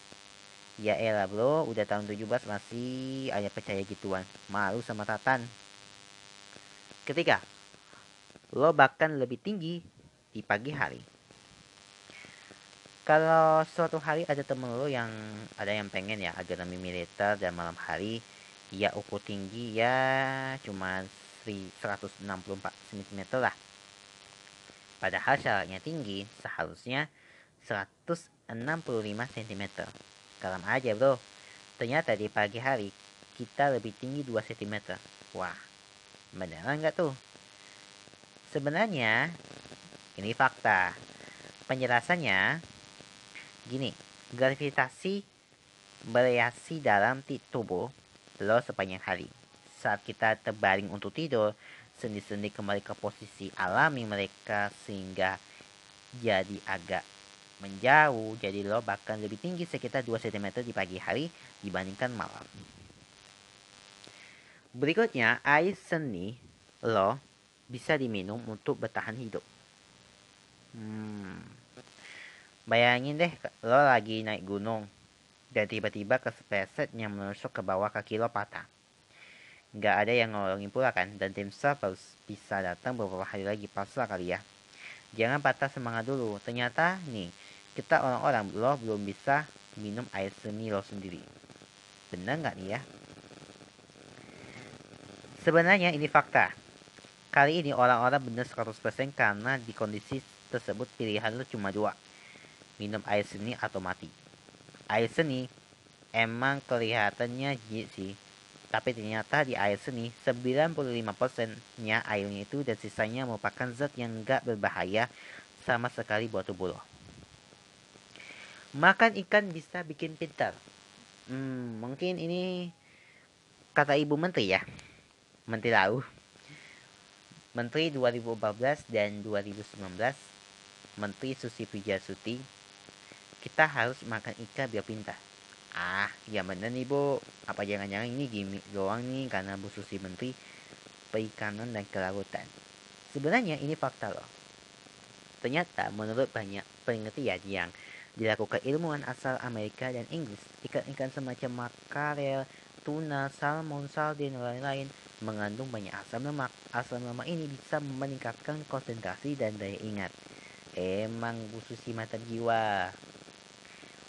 Ya elah bro, udah tahun 17 masih aja percaya gituan. Malu sama Tatan. Ketiga, lo bahkan lebih tinggi di pagi hari. Kalau suatu hari ada temen lo yang ada yang pengen ya agar militer dan malam hari ya ukur tinggi ya cuma 164 cm lah. Padahal syaratnya tinggi seharusnya 165 cm. Kalam aja bro. Ternyata di pagi hari kita lebih tinggi 2 cm. Wah, beneran nggak tuh? Sebenarnya ini fakta. Penjelasannya gini, gravitasi bereaksi dalam tubuh lo sepanjang hari. Saat kita terbaring untuk tidur, sendi-sendi kembali ke posisi alami mereka sehingga jadi agak menjauh jadi lo bahkan lebih tinggi sekitar 2 cm di pagi hari dibandingkan malam. Berikutnya, air seni lo bisa diminum untuk bertahan hidup. Hmm. Bayangin deh, lo lagi naik gunung dan tiba-tiba kesepleset yang menusuk ke bawah kaki lo patah. Gak ada yang nolongin pula kan, dan tim SAR harus bisa datang beberapa hari lagi pasrah kali ya. Jangan patah semangat dulu, ternyata nih, kita orang-orang lo belum bisa minum air seni lo sendiri. Benar nggak nih ya? Sebenarnya ini fakta. Kali ini orang-orang benar 100% karena di kondisi tersebut pilihan lo cuma dua. Minum air seni atau mati. Air seni emang kelihatannya jijik sih. Tapi ternyata di air seni 95%-nya airnya itu dan sisanya merupakan zat yang nggak berbahaya sama sekali buat tubuh lo. Makan ikan bisa bikin pintar. Hmm, mungkin ini kata Ibu Menteri ya. Menteri Lalu. Menteri 2014 dan 2019. Menteri Susi Pujasuti. Kita harus makan ikan biar pintar. Ah, ya bener nih Bu. Apa jangan-jangan ini gimmick doang nih karena Bu Susi Menteri Perikanan dan Kelautan. Sebenarnya ini fakta loh. Ternyata menurut banyak penelitian yang dilakukan ilmuwan asal Amerika dan Inggris. Ikan-ikan semacam makarel, tuna, salmon, sardin, dan lain-lain mengandung banyak asam lemak. Asam lemak ini bisa meningkatkan konsentrasi dan daya ingat. Emang si mata jiwa.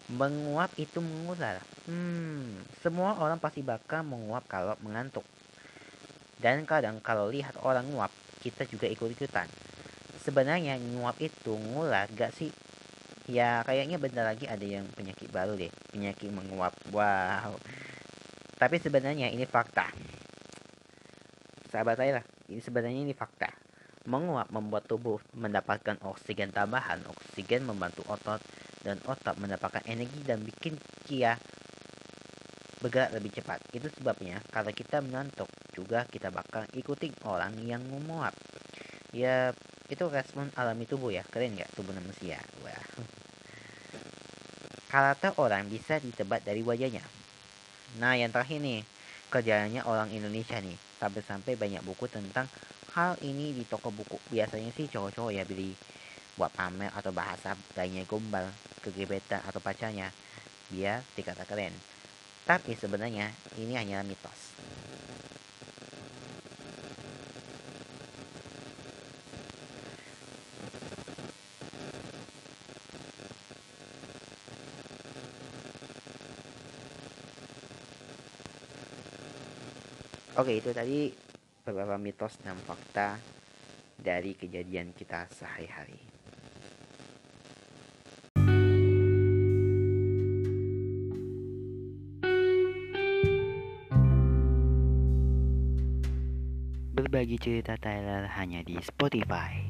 Menguap itu mengular. Hmm, semua orang pasti bakal menguap kalau mengantuk. Dan kadang kalau lihat orang nguap, kita juga ikut-ikutan. Sebenarnya nguap itu ngular gak sih? Ya kayaknya bentar lagi ada yang penyakit baru deh penyakit menguap. Wow. Tapi sebenarnya ini fakta. Sahabat saya lah ini sebenarnya ini fakta. Menguap membuat tubuh mendapatkan oksigen tambahan. Oksigen membantu otot dan otot mendapatkan energi dan bikin kia bergerak lebih cepat. Itu sebabnya kalau kita mengantuk juga kita bakal ikutin orang yang memuap. Ya itu respon alami tubuh ya, keren nggak tubuh manusia? Wah. Karakter orang bisa ditebak dari wajahnya. Nah yang terakhir nih, kerjanya orang Indonesia nih. Sampai-sampai banyak buku tentang hal ini di toko buku. Biasanya sih cowok-cowok ya beli buat pamer atau bahasa lainnya gombal, kegebetan atau pacarnya. Biar dikata keren. Tapi sebenarnya ini hanya mitos. Oke, itu tadi beberapa mitos dan fakta dari kejadian kita sehari-hari. Berbagi cerita Tyler hanya di Spotify.